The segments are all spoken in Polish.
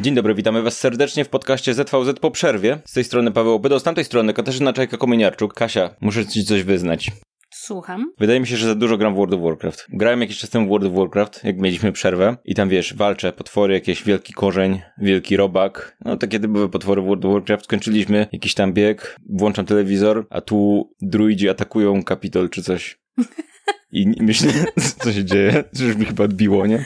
Dzień dobry, witamy was serdecznie w podcaście ZVZ po przerwie. Z tej strony Paweł Obydo, z tamtej strony Katarzyna Czajka-Kominiarczuk. Kasia, muszę ci coś wyznać. Słucham. Wydaje mi się, że za dużo gram w World of Warcraft. Grałem jakiś czas temu w World of Warcraft, jak mieliśmy przerwę i tam wiesz, walczę, potwory, jakieś wielki korzeń, wielki robak, no takie typowe potwory w World of Warcraft. Skończyliśmy jakiś tam bieg, włączam telewizor, a tu druidzi atakują kapitol czy coś. I myślę, co się dzieje, że już mi chyba odbiło, nie?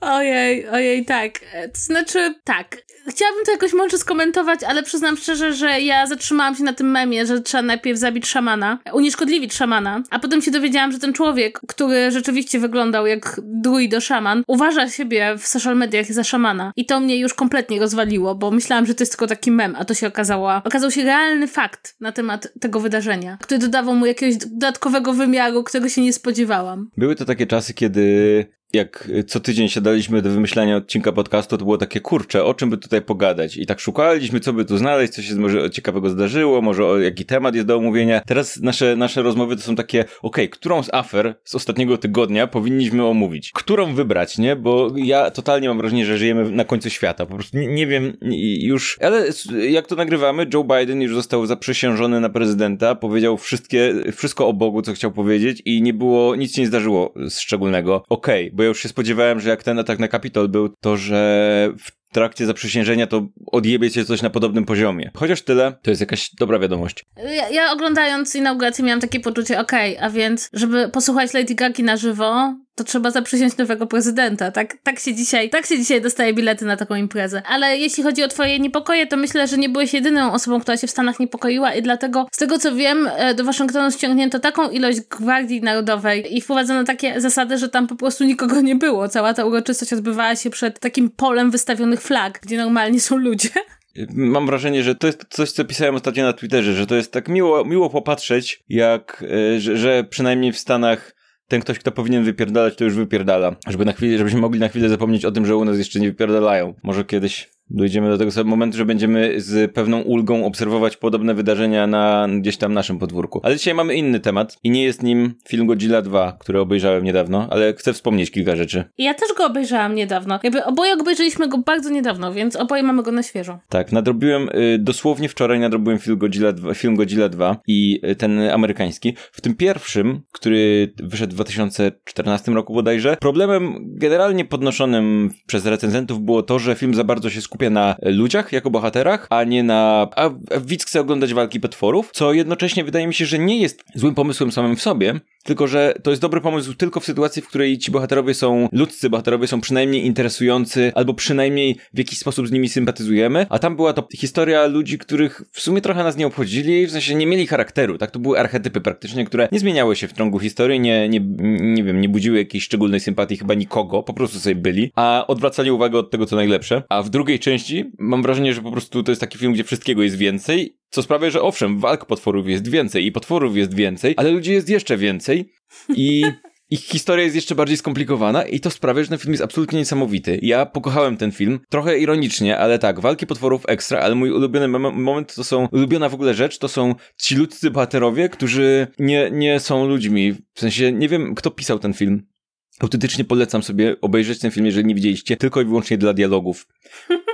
Ojej, ojej, tak. To znaczy, tak. Chciałabym to jakoś może skomentować, ale przyznam szczerze, że ja zatrzymałam się na tym memie, że trzeba najpierw zabić szamana, unieszkodliwić szamana, a potem się dowiedziałam, że ten człowiek, który rzeczywiście wyglądał jak druido szaman, uważa siebie w social mediach za szamana. I to mnie już kompletnie rozwaliło, bo myślałam, że to jest tylko taki mem, a to się okazało, okazał się realny fakt na temat tego wydarzenia, który dodawał mu jakiegoś dodatkowego wymiaru, którego się nie spodziewałam. Były to takie czasy, kiedy jak co tydzień siadaliśmy do wymyślania odcinka podcastu, to było takie kurcze, o czym by tutaj pogadać. I tak szukaliśmy, co by tu znaleźć, co się może ciekawego zdarzyło, może jaki temat jest do omówienia. Teraz nasze, nasze rozmowy to są takie, okej, okay, którą z afer z ostatniego tygodnia powinniśmy omówić? Którą wybrać, nie? Bo ja totalnie mam wrażenie, że żyjemy na końcu świata. Po prostu nie, nie wiem już, ale jak to nagrywamy, Joe Biden już został zaprzysiężony na prezydenta, powiedział wszystkie, wszystko o Bogu, co chciał powiedzieć i nie było, nic się nie zdarzyło szczególnego. Okej, okay, bo ja już się spodziewałem, że jak ten atak na Kapitol był, to że w trakcie zaprzysiężenia to odjebie cię coś na podobnym poziomie. Chociaż tyle, to jest jakaś dobra wiadomość. Ja, ja oglądając inaugurację miałam takie poczucie, okej, okay, a więc, żeby posłuchać Lady Gagi na żywo, to trzeba zaprzysiąść nowego prezydenta. Tak, tak, się dzisiaj, tak się dzisiaj dostaje bilety na taką imprezę. Ale jeśli chodzi o twoje niepokoje, to myślę, że nie byłeś jedyną osobą, która się w Stanach niepokoiła i dlatego, z tego co wiem, e, do Waszyngtonu ściągnięto taką ilość Gwardii Narodowej i wprowadzono takie zasady, że tam po prostu nikogo nie było. Cała ta uroczystość odbywała się przed takim polem wystawionych flag, gdzie normalnie są ludzie. Mam wrażenie, że to jest coś, co pisałem ostatnio na Twitterze, że to jest tak miło, miło popatrzeć, jak, e, że, że przynajmniej w Stanach ten ktoś, kto powinien wypierdalać, to już wypierdala. Żeby na chwilę, żebyśmy mogli na chwilę zapomnieć o tym, że u nas jeszcze nie wypierdalają. Może kiedyś dojdziemy do tego samego momentu, że będziemy z pewną ulgą obserwować podobne wydarzenia na gdzieś tam naszym podwórku. Ale dzisiaj mamy inny temat i nie jest nim film Godzilla 2, który obejrzałem niedawno, ale chcę wspomnieć kilka rzeczy. Ja też go obejrzałam niedawno. Jakby oboje obejrzeliśmy go bardzo niedawno, więc oboje mamy go na świeżo. Tak, nadrobiłem, y, dosłownie wczoraj nadrobiłem film Godzilla 2, film Godzilla 2 i y, ten amerykański. W tym pierwszym, który wyszedł w 2014 roku bodajże, problemem generalnie podnoszonym przez recenzentów było to, że film za bardzo się skupiał skupia na ludziach jako bohaterach, a nie na... A, widz chce oglądać walki potworów, co jednocześnie wydaje mi się, że nie jest złym pomysłem samym w sobie, tylko, że to jest dobry pomysł tylko w sytuacji, w której ci bohaterowie są, ludzcy bohaterowie są przynajmniej interesujący, albo przynajmniej w jakiś sposób z nimi sympatyzujemy, a tam była to historia ludzi, których w sumie trochę nas nie obchodzili, w sensie nie mieli charakteru, tak? To były archetypy praktycznie, które nie zmieniały się w ciągu historii, nie, nie, nie wiem, nie budziły jakiejś szczególnej sympatii chyba nikogo, po prostu sobie byli, a odwracali uwagę od tego, co najlepsze. A w drugiej części mam wrażenie, że po prostu to jest taki film, gdzie wszystkiego jest więcej co sprawia, że owszem, walk potworów jest więcej i potworów jest więcej, ale ludzi jest jeszcze więcej i ich historia jest jeszcze bardziej skomplikowana i to sprawia, że ten film jest absolutnie niesamowity. Ja pokochałem ten film, trochę ironicznie, ale tak, walki potworów ekstra, ale mój ulubiony moment to są, ulubiona w ogóle rzecz, to są ci ludzcy bohaterowie, którzy nie, nie są ludźmi. W sensie, nie wiem, kto pisał ten film. Autentycznie polecam sobie obejrzeć ten film, jeżeli nie widzieliście, tylko i wyłącznie dla dialogów.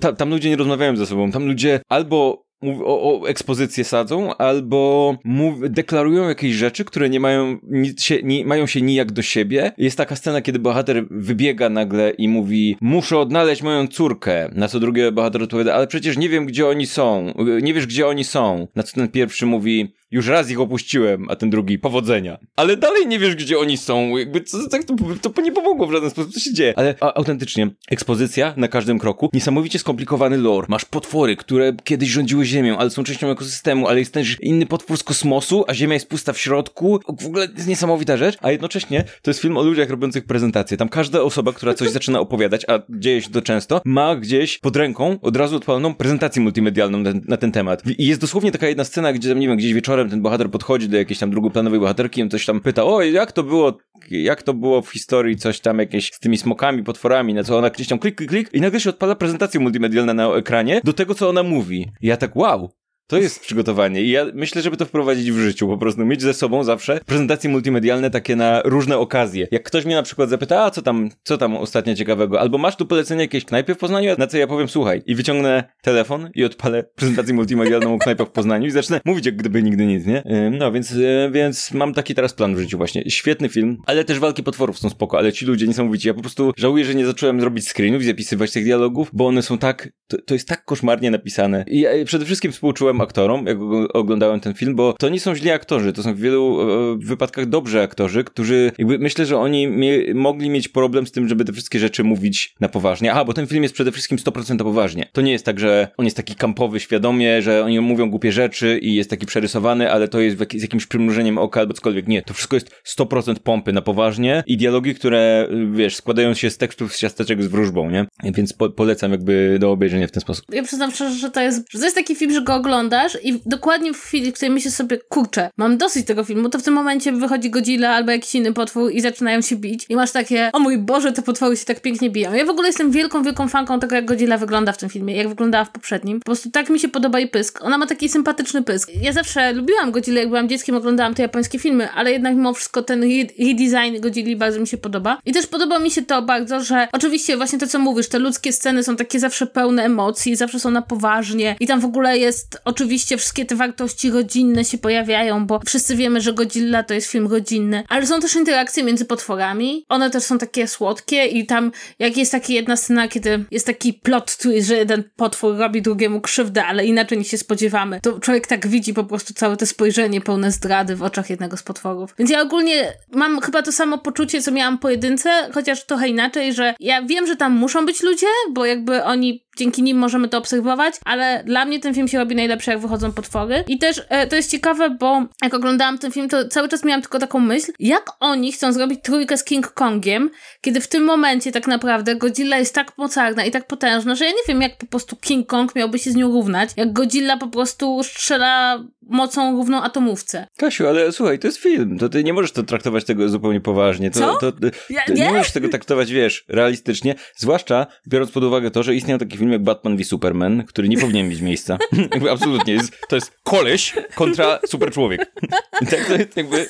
Ta, tam ludzie nie rozmawiają ze sobą, tam ludzie albo o, o ekspozycję sadzą, albo mów, deklarują jakieś rzeczy, które nie mają, nic się, nie, mają się nijak do siebie. Jest taka scena, kiedy bohater wybiega nagle i mówi, muszę odnaleźć moją córkę. Na co drugi bohater odpowiada, ale przecież nie wiem, gdzie oni są. Nie wiesz, gdzie oni są. Na co ten pierwszy mówi, już raz ich opuściłem, a ten drugi, powodzenia. Ale dalej nie wiesz, gdzie oni są. Jakby co, tak, to, to nie pomogło w żaden sposób, co się dzieje. Ale a, autentycznie, ekspozycja na każdym kroku, niesamowicie skomplikowany lore. Masz potwory, które kiedyś rządziły Ziemią, ale są częścią ekosystemu, ale jest też inny potwór z kosmosu, a Ziemia jest pusta w środku. W ogóle jest niesamowita rzecz. A jednocześnie to jest film o ludziach robiących prezentacje. Tam każda osoba, która coś zaczyna opowiadać, a dzieje się to często, ma gdzieś pod ręką od razu odpaloną prezentację multimedialną na, na ten temat. I jest dosłownie taka jedna scena, gdzie nie wiem, gdzieś wieczorem ten bohater podchodzi do jakiejś tam drugoplanowej bohaterki i coś tam pyta, o, jak to było, jak to było w historii, coś tam jakieś z tymi smokami, potworami, na co ona gdzieś tam klik, klik, klik i nagle się odpala prezentacja multimedialna na ekranie do tego, co ona mówi. I ja tak, wow, To jest przygotowanie i ja myślę, żeby to wprowadzić w życiu, po prostu mieć ze sobą zawsze prezentacje multimedialne takie na różne okazje. Jak ktoś mnie na przykład zapyta, a co tam, co tam ostatnio ciekawego, albo masz tu polecenie jakiejś knajpy w Poznaniu, na co ja powiem, słuchaj, i wyciągnę telefon i odpalę prezentację multimedialną o knajpach w Poznaniu i zacznę mówić jak gdyby nigdy nic, nie? No więc, więc mam taki teraz plan w życiu właśnie. Świetny film, ale też walki potworów są spoko, ale ci ludzie niesamowici. Ja po prostu żałuję, że nie zacząłem zrobić screenów i zapisywać tych dialogów, bo one są tak, to, to jest tak koszmarnie napisane. I ja przede wszystkim współczułem aktorom, jak oglądałem ten film, bo to nie są źli aktorzy, to są w wielu e, wypadkach dobrzy aktorzy, którzy jakby myślę, że oni mie mogli mieć problem z tym, żeby te wszystkie rzeczy mówić na poważnie. Aha, bo ten film jest przede wszystkim 100% poważnie. To nie jest tak, że on jest taki kampowy świadomie, że oni mówią głupie rzeczy i jest taki przerysowany, ale to jest z jakimś przymrużeniem oka albo cokolwiek. Nie, to wszystko jest 100% pompy na poważnie i dialogi, które, wiesz, składają się z tekstów z ciasteczek z wróżbą, nie? Więc po polecam jakby do obejrzenia w ten sposób. Ja przyznam szczerze, że to jest, że to jest taki film, że go oglądasz i dokładnie w chwili, w której myślisz sobie, kurczę, mam dosyć tego filmu, to w tym momencie wychodzi Godzilla albo jakiś inny potwór i zaczynają się bić i masz takie, o mój Boże, te potwory się tak pięknie biją. Ja w ogóle jestem wielką, wielką fanką tego, jak Godzilla wygląda w tym filmie, jak wyglądała w poprzednim. Po prostu tak mi się podoba i pysk. Ona ma taki sympatyczny pysk. Ja zawsze lubiłam Godzilla, jak byłam dzieckiem, oglądałam te japońskie filmy, ale jednak mimo wszystko ten redesign Godzilli bardzo mi się podoba. I też podoba mi się to bardzo, że oczywiście właśnie to, co mówisz, te ludzkie sceny są takie zawsze pełne emocji, zawsze są na poważnie i tam w ogóle jest oczywiście wszystkie te wartości rodzinne się pojawiają, bo wszyscy wiemy, że Godzilla to jest film rodzinny, ale są też interakcje między potworami, one też są takie słodkie i tam jak jest taka jedna scena, kiedy jest taki plot twist, że jeden potwór robi drugiemu krzywdę, ale inaczej niż się spodziewamy, to człowiek tak widzi po prostu całe to spojrzenie pełne zdrady w oczach jednego z potworów. Więc ja ogólnie mam chyba to samo poczucie, co miałam po jedynce, chociaż trochę inaczej, że ja wiem, że tam muszą być ludzie, bo jakby oni dzięki nim możemy to obserwować, ale dla mnie ten film się robi najlepszy, jak wychodzą potwory. I też e, to jest ciekawe, bo jak oglądałam ten film, to cały czas miałam tylko taką myśl, jak oni chcą zrobić trójkę z King Kongiem, kiedy w tym momencie tak naprawdę Godzilla jest tak mocarna i tak potężna, że ja nie wiem, jak po prostu King Kong miałby się z nią równać, jak Godzilla po prostu strzela mocą równą atomówce. Kasiu, ale słuchaj, to jest film, to ty nie możesz to traktować tego zupełnie poważnie. To, Co? To, to, ja, nie? nie możesz tego traktować, wiesz, realistycznie, zwłaszcza biorąc pod uwagę to, że istniał taki film jak Batman v Superman, który nie powinien mieć miejsca. absolutnie, jest, to jest koleś kontra super człowiek. tak to jest jakby,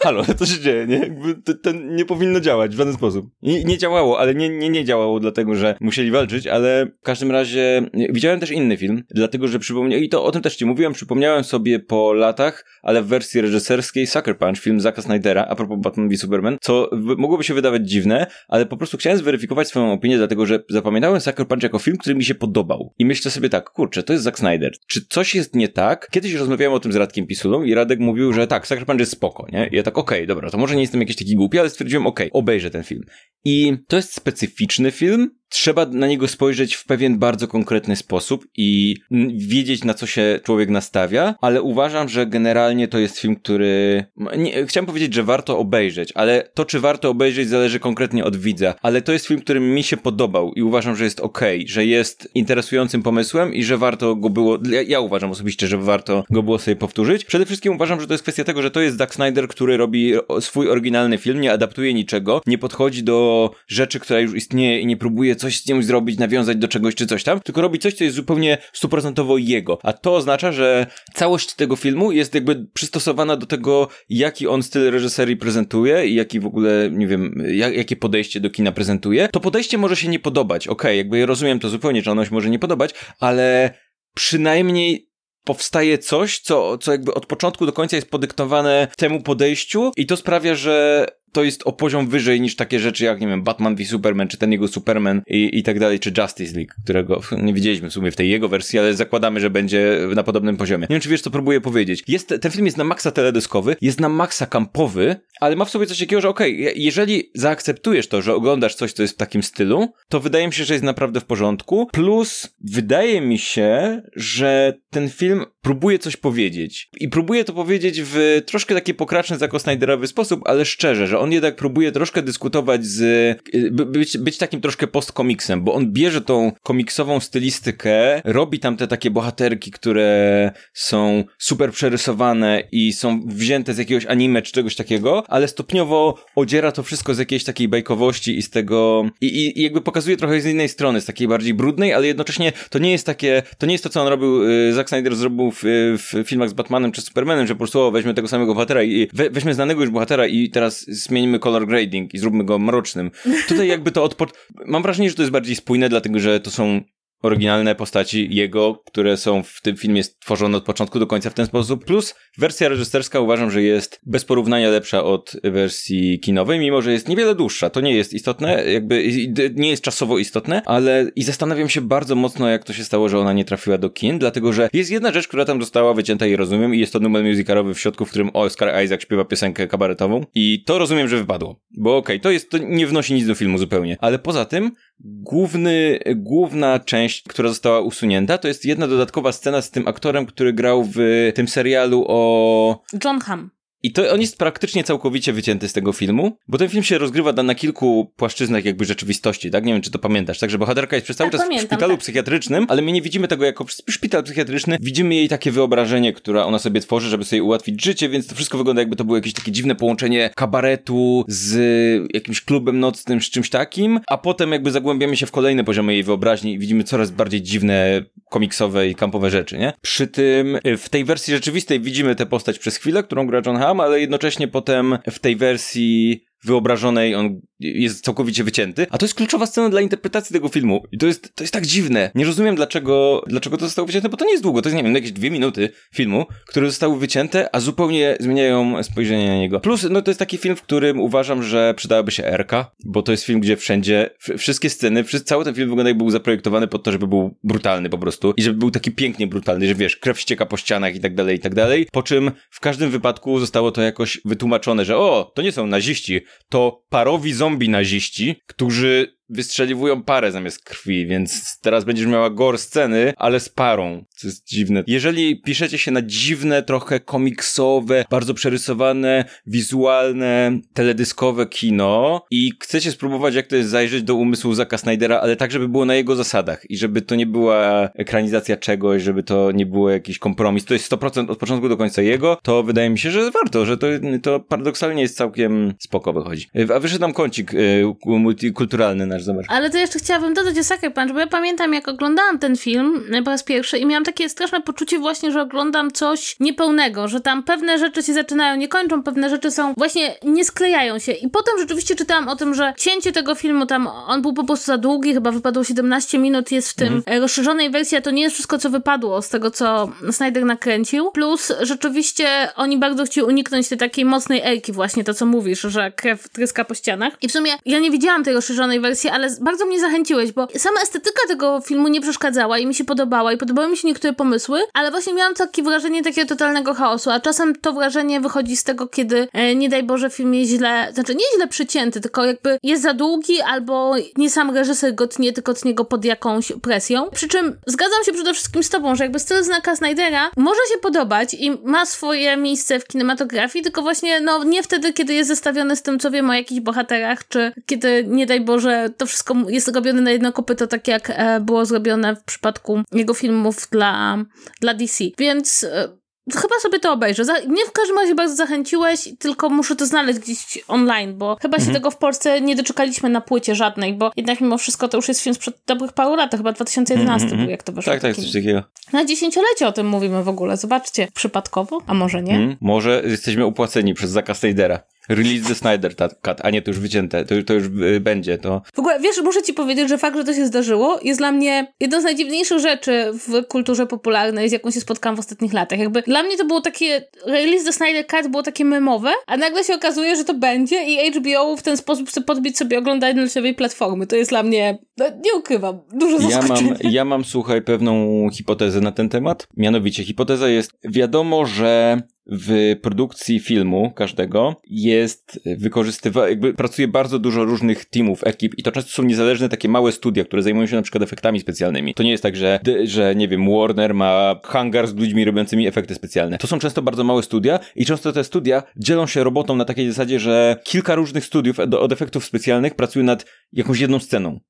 halo, to się dzieje, nie? Jakby to, to nie powinno działać w żaden sposób. I nie działało, ale nie, nie, nie działało dlatego, że musieli walczyć, ale w każdym razie widziałem też inny film, dlatego, że przypomniałem, i to o tym też ci mówiłem, przypomniałem sobie po latach, ale w wersji reżyserskiej Sucker Punch, film Zacka Snydera, a propos Batman v Superman, co mogłoby się wydawać dziwne, ale po prostu chciałem zweryfikować swoją opinię, dlatego, że zapamiętałem Sucker Punch jako film, który mi się podobał. I myślę sobie tak, kurczę, to jest Zack Snyder. Czy coś jest nie tak? Kiedyś rozmawiałem o tym z Radkiem Pisulą i Radek mówił, że tak, Sucker Punch jest spoko, nie? I ja tak, okej, okay, dobra, to może nie jestem jakiś taki głupi, ale stwierdziłem, okej, okay, obejrzę ten film. I to jest specyficzny film, trzeba na niego spojrzeć w pewien bardzo konkretny sposób i wiedzieć, na co się człowiek nastawia, ale uważam, że generalnie to jest film, który. Nie, chciałem powiedzieć, że warto obejrzeć, ale to, czy warto obejrzeć, zależy konkretnie od widza. Ale to jest film, który mi się podobał i uważam, że jest ok, że jest interesującym pomysłem i że warto go było. Ja, ja uważam osobiście, że warto go było sobie powtórzyć. Przede wszystkim uważam, że to jest kwestia tego, że to jest Zack Snyder, który robi swój oryginalny film, nie adaptuje niczego, nie podchodzi do rzeczy, która już istnieje i nie próbuje coś z nią zrobić, nawiązać do czegoś czy coś tam, tylko robi coś, co jest zupełnie stuprocentowo jego. A to oznacza, że całość tego filmu jest jakby przystosowana do tego, jaki on styl reżyserii prezentuje i jaki w ogóle, nie wiem, jak, jakie podejście do kina prezentuje. To podejście może się nie podobać, okej, okay, jakby rozumiem to zupełnie, że ono się może nie podobać, ale przynajmniej powstaje coś, co, co jakby od początku do końca jest podyktowane temu podejściu i to sprawia, że to jest o poziom wyżej niż takie rzeczy jak, nie wiem, Batman v Superman, czy ten jego Superman i, i tak dalej, czy Justice League, którego nie widzieliśmy w sumie w tej jego wersji, ale zakładamy, że będzie na podobnym poziomie. Nie wiem, czy wiesz, co próbuję powiedzieć. Jest, ten film jest na maksa teledyskowy, jest na maksa kampowy, ale ma w sobie coś takiego, że okej, okay, jeżeli zaakceptujesz to, że oglądasz coś, co jest w takim stylu, to wydaje mi się, że jest naprawdę w porządku. Plus, wydaje mi się, że ten film próbuje coś powiedzieć. I próbuje to powiedzieć w troszkę taki pokraczny, jako Snyderowy sposób, ale szczerze, że on jednak próbuje troszkę dyskutować z, y, być, być takim troszkę postkomiksem, bo on bierze tą komiksową stylistykę, robi tam te takie bohaterki, które są super przerysowane i są wzięte z jakiegoś anime czy czegoś takiego, ale stopniowo odziera to wszystko z jakiejś takiej bajkowości i z tego, i, i, i jakby pokazuje trochę z innej strony, z takiej bardziej brudnej, ale jednocześnie to nie jest takie, to nie jest to, co on robił, y, Zack Snyder zrobił w, w filmach z Batmanem czy Supermanem, że po prostu o, weźmy tego samego bohatera i we, weźmy znanego już bohatera i teraz zmienimy color grading i zróbmy go mrocznym. Tutaj jakby to odpoczął, mam wrażenie, że to jest bardziej spójne, dlatego że to są oryginalne postaci jego, które są w tym filmie stworzone od początku do końca w ten sposób. Plus wersja reżyserska uważam, że jest bez porównania lepsza od wersji kinowej, mimo że jest niewiele dłuższa. To nie jest istotne, jakby nie jest czasowo istotne, ale i zastanawiam się bardzo mocno, jak to się stało, że ona nie trafiła do kin, dlatego że jest jedna rzecz, która tam została wycięta i rozumiem, i jest to numer musicalowy w środku, w którym Oscar Isaac śpiewa piosenkę kabaretową i to rozumiem, że wypadło. Bo okej, okay, to jest, to nie wnosi nic do filmu zupełnie, ale poza tym główny, główna część, która została usunięta, to jest jedna dodatkowa scena z tym aktorem, który grał w tym serialu o... John Hamm. I to on jest praktycznie całkowicie wycięty z tego filmu, bo ten film się rozgrywa na, kilku płaszczyznach jakby rzeczywistości, tak? Nie wiem, czy to pamiętasz. Także bohaterka jest przez cały tak, czas pamiętam, w szpitalu tak. psychiatrycznym, ale my nie widzimy tego jako szpital psychiatryczny. Widzimy jej takie wyobrażenie, które ona sobie tworzy, żeby sobie ułatwić życie, więc to wszystko wygląda jakby to było jakieś takie dziwne połączenie kabaretu z jakimś klubem nocnym, z czymś takim, a potem jakby zagłębiamy się w kolejne poziomy jej wyobraźni i widzimy coraz bardziej dziwne komiksowe i kampowe rzeczy, nie? Przy tym w tej wersji rzeczywistej widzimy tę postać przez chwilę, którą gra John Hamm, ale jednocześnie potem w tej wersji wyobrażonej on jest całkowicie wycięty, a to jest kluczowa scena dla interpretacji tego filmu i to jest, to jest tak dziwne. Nie rozumiem dlaczego, dlaczego to zostało wycięte, bo to nie jest długo, to jest nie wiem, jakieś dwie minuty filmu, które zostały wycięte, a zupełnie zmieniają spojrzenie na niego. Plus, no to jest taki film, w którym uważam, że przydałaby się Erka, bo to jest film, gdzie wszędzie, wszystkie sceny, cały ten film wygląda jakby był zaprojektowany pod to, żeby był brutalny po prostu i żeby był taki pięknie brutalny, że wiesz, krew ścieka po ścianach i tak dalej, i tak dalej, po czym w każdym wypadku zostało to jakoś wytłumaczone, że o, to nie są naziści, to parowi zombie naziści, którzy wystrzeliwują parę zamiast krwi, więc teraz będziesz miała gore sceny, ale z parą, co jest dziwne. Jeżeli piszecie się na dziwne, trochę komiksowe, bardzo przerysowane, wizualne, teledyskowe kino i chcecie spróbować, jak to jest zajrzeć do umysłu Zaka Snydera, ale tak, żeby było na jego zasadach i żeby to nie była ekranizacja czegoś, żeby to nie było jakiś kompromis, to jest 100% od początku do końca jego, to wydaje mi się, że warto, że to, to paradoksalnie jest całkiem spoko wychodzi. A wyszedł nam kącik y, multikulturalny zobacz. Ale to jeszcze chciałabym dodać o Sucker Punch, bo ja pamiętam, jak oglądałam ten film po raz pierwszy i miałam takie straszne poczucie właśnie, że oglądam coś niepełnego, że tam pewne rzeczy się zaczynają, nie kończą, pewne rzeczy są właśnie, nie sklejają się. I potem rzeczywiście czytałam o tym, że cięcie tego filmu tam, on był po prostu za długi, chyba wypadło 17 minut, jest w tym mhm. rozszerzonej wersji, a to nie jest wszystko, co wypadło z tego, co Snyder nakręcił. Plus rzeczywiście oni bardzo chcieli uniknąć tej takiej mocnej elki właśnie, to co mówisz, że krew tryska po ścianach. I w sumie ja nie widziałam tej rozszerzonej wersji, ale bardzo mnie zachęciłeś, bo sama estetyka tego filmu nie przeszkadzała i mi się podobała i podobały mi się niektóre pomysły, ale właśnie miałam takie wrażenie takiego totalnego chaosu, a czasem to wrażenie wychodzi z tego, kiedy e, nie daj Boże film jest źle, znaczy nie źle przycięty, tylko jakby jest za długi albo nie sam reżyser go tnie, tylko tnie go pod jakąś presją. Przy czym zgadzam się przede wszystkim z tobą, że jakby styl znaka Snydera może się podobać i ma swoje miejsce w kinematografii, tylko właśnie no nie wtedy, kiedy jest zestawiony z tym, co wiem o jakichś bohaterach, czy kiedy nie daj Boże to wszystko jest robione na jedno kopyto, tak jak e, było zrobione w przypadku jego filmów dla, dla DC. Więc e, Chyba sobie to obejrzę. Mnie w każdym razie bardzo zachęciłeś, tylko muszę to znaleźć gdzieś online, bo chyba się mhm. tego w Polsce nie doczekaliśmy na płycie żadnej, bo jednak mimo wszystko to już jest film sprzed dobrych paru lat, chyba 2011 mm -hmm. był, jak to wyszło. Tak, tak, coś takiego. Na dziesięciolecie o tym mówimy w ogóle, zobaczcie. Przypadkowo? A może nie? Mm, może jesteśmy opłaceni przez Zaka Snydera. Release the Snyder Cut, a nie to już wycięte, to, to już y, będzie, to... W ogóle, wiesz, muszę ci powiedzieć, że fakt, że to się zdarzyło, jest dla mnie jedną z najdziwniejszych rzeczy w kulturze popularnej, z jaką się spotkałam w ostatnich latach. Jakby dla mnie to było takie, Release the Snyder Cut było takie memowe, a nagle się okazuje, że to będzie i HBO w ten sposób chce podbić sobie oglądanie platformy. To jest dla mnie, no, nie ukrywam, dużo zaskoczenia. Ja mam, ja mam, słuchaj, pewną hipotezę na ten temat. Mianowicie, hipoteza jest, wiadomo, że w produkcji filmu każdego jest wykorzystywany, jakby pracuje bardzo dużo różnych teamów, ekip i to często są niezależne takie małe studia, które zajmują się na przykład efektami specjalnymi. To nie jest tak, że, że nie wiem, Warner ma hangar z ludźmi robiącymi efekty specjalne. To są często bardzo małe studia i często te studia dzielą się robotą na takiej zasadzie, że kilka różnych studiów od efektów specjalnych pracuje nad jakąś jedną sceną,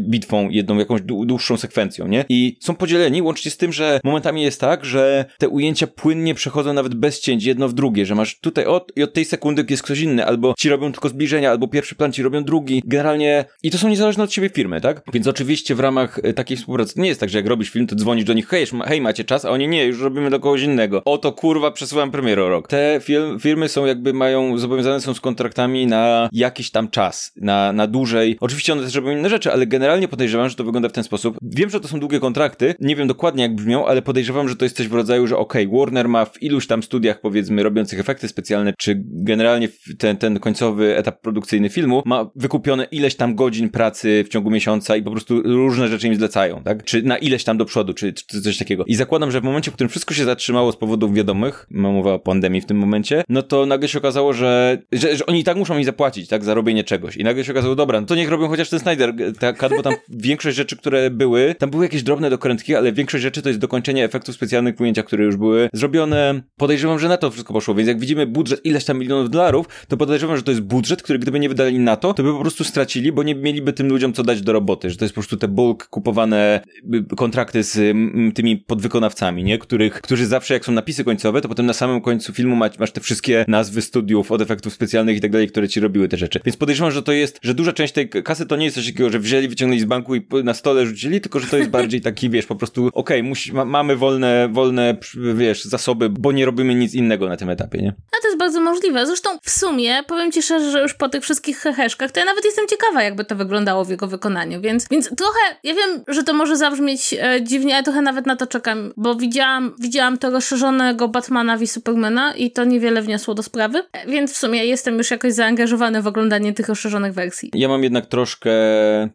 bitwą, jedną jakąś dłuższą sekwencją, nie? I są podzieleni łącznie z tym, że momentami jest tak, że te ujęcia płynnie przechodzą nawet bez jedno w drugie, że masz tutaj od i od tej sekundy jest ktoś inny, albo ci robią tylko zbliżenia, albo pierwszy plan ci robią drugi. Generalnie i to są niezależne od siebie firmy, tak? Więc oczywiście w ramach e, takiej współpracy nie jest tak, że jak robisz film, to dzwonisz do nich, hej, hej macie czas, a oni nie, już robimy do kogoś innego. Oto kurwa przesuwam premierę rok. Te firmy są jakby mają, zobowiązane są z kontraktami na jakiś tam czas, na, na dłużej. Oczywiście one też robią inne rzeczy, ale generalnie podejrzewam, że to wygląda w ten sposób. Wiem, że to są długie kontrakty, nie wiem dokładnie jak brzmią, ale podejrzewam, że to jest coś w rodzaju, że okay, Warner ma w iluś tam studiach powiedzmy robiących efekty specjalne, czy generalnie ten, ten końcowy etap produkcyjny filmu ma wykupione ileś tam godzin pracy w ciągu miesiąca i po prostu różne rzeczy im zlecają, tak? Czy na ileś tam do przodu, czy, czy coś takiego. I zakładam, że w momencie, w którym wszystko się zatrzymało z powodów wiadomych, mam mowa o pandemii w tym momencie, no to nagle się okazało, że, że, że oni i tak muszą mi zapłacić, tak? Za robienie czegoś. I nagle się okazało, dobra, no to niech robią chociaż ten Snyder, tak, bo tam większość rzeczy, które były, tam były jakieś drobne dokrętki, ale większość rzeczy to jest dokończenie efektów specjalnych ujęciach, które już były zrobione. Podejrzewam, że na to wszystko poszło, więc jak widzimy budżet ileś tam milionów dolarów, to podejrzewam, że to jest budżet, który gdyby nie wydali na to, to by po prostu stracili, bo nie mieliby tym ludziom co dać do roboty, że to jest po prostu te bulk kupowane y, kontrakty z tymi podwykonawcami, nie? Których, którzy zawsze jak są napisy końcowe, to potem na samym końcu filmu masz, masz te wszystkie nazwy studiów od efektów specjalnych i tak dalej, które ci robiły te rzeczy. Więc podejrzewam, że to jest, że duża część tej kasy to nie jest coś takiego, że wzięli, wyciągnęli z banku i na stole rzucili, tylko że to jest bardziej taki, wiesz, po prostu okej, okay, ma, mamy wolne, wolne, wiesz, zasoby, bo nie robimy nic innego na tym etapie, nie? A to jest bardzo możliwe. Zresztą w sumie, powiem ci szczerze, że już po tych wszystkich heheszkach, to ja nawet jestem ciekawa, jakby to wyglądało w jego wykonaniu, więc, więc trochę, ja wiem, że to może zabrzmieć e, dziwnie, ale trochę nawet na to czekam, bo widziałam, widziałam to rozszerzonego Batmana v Supermana i to niewiele wniosło do sprawy, e, więc w sumie jestem już jakoś zaangażowany w oglądanie tych rozszerzonych wersji. Ja mam jednak troszkę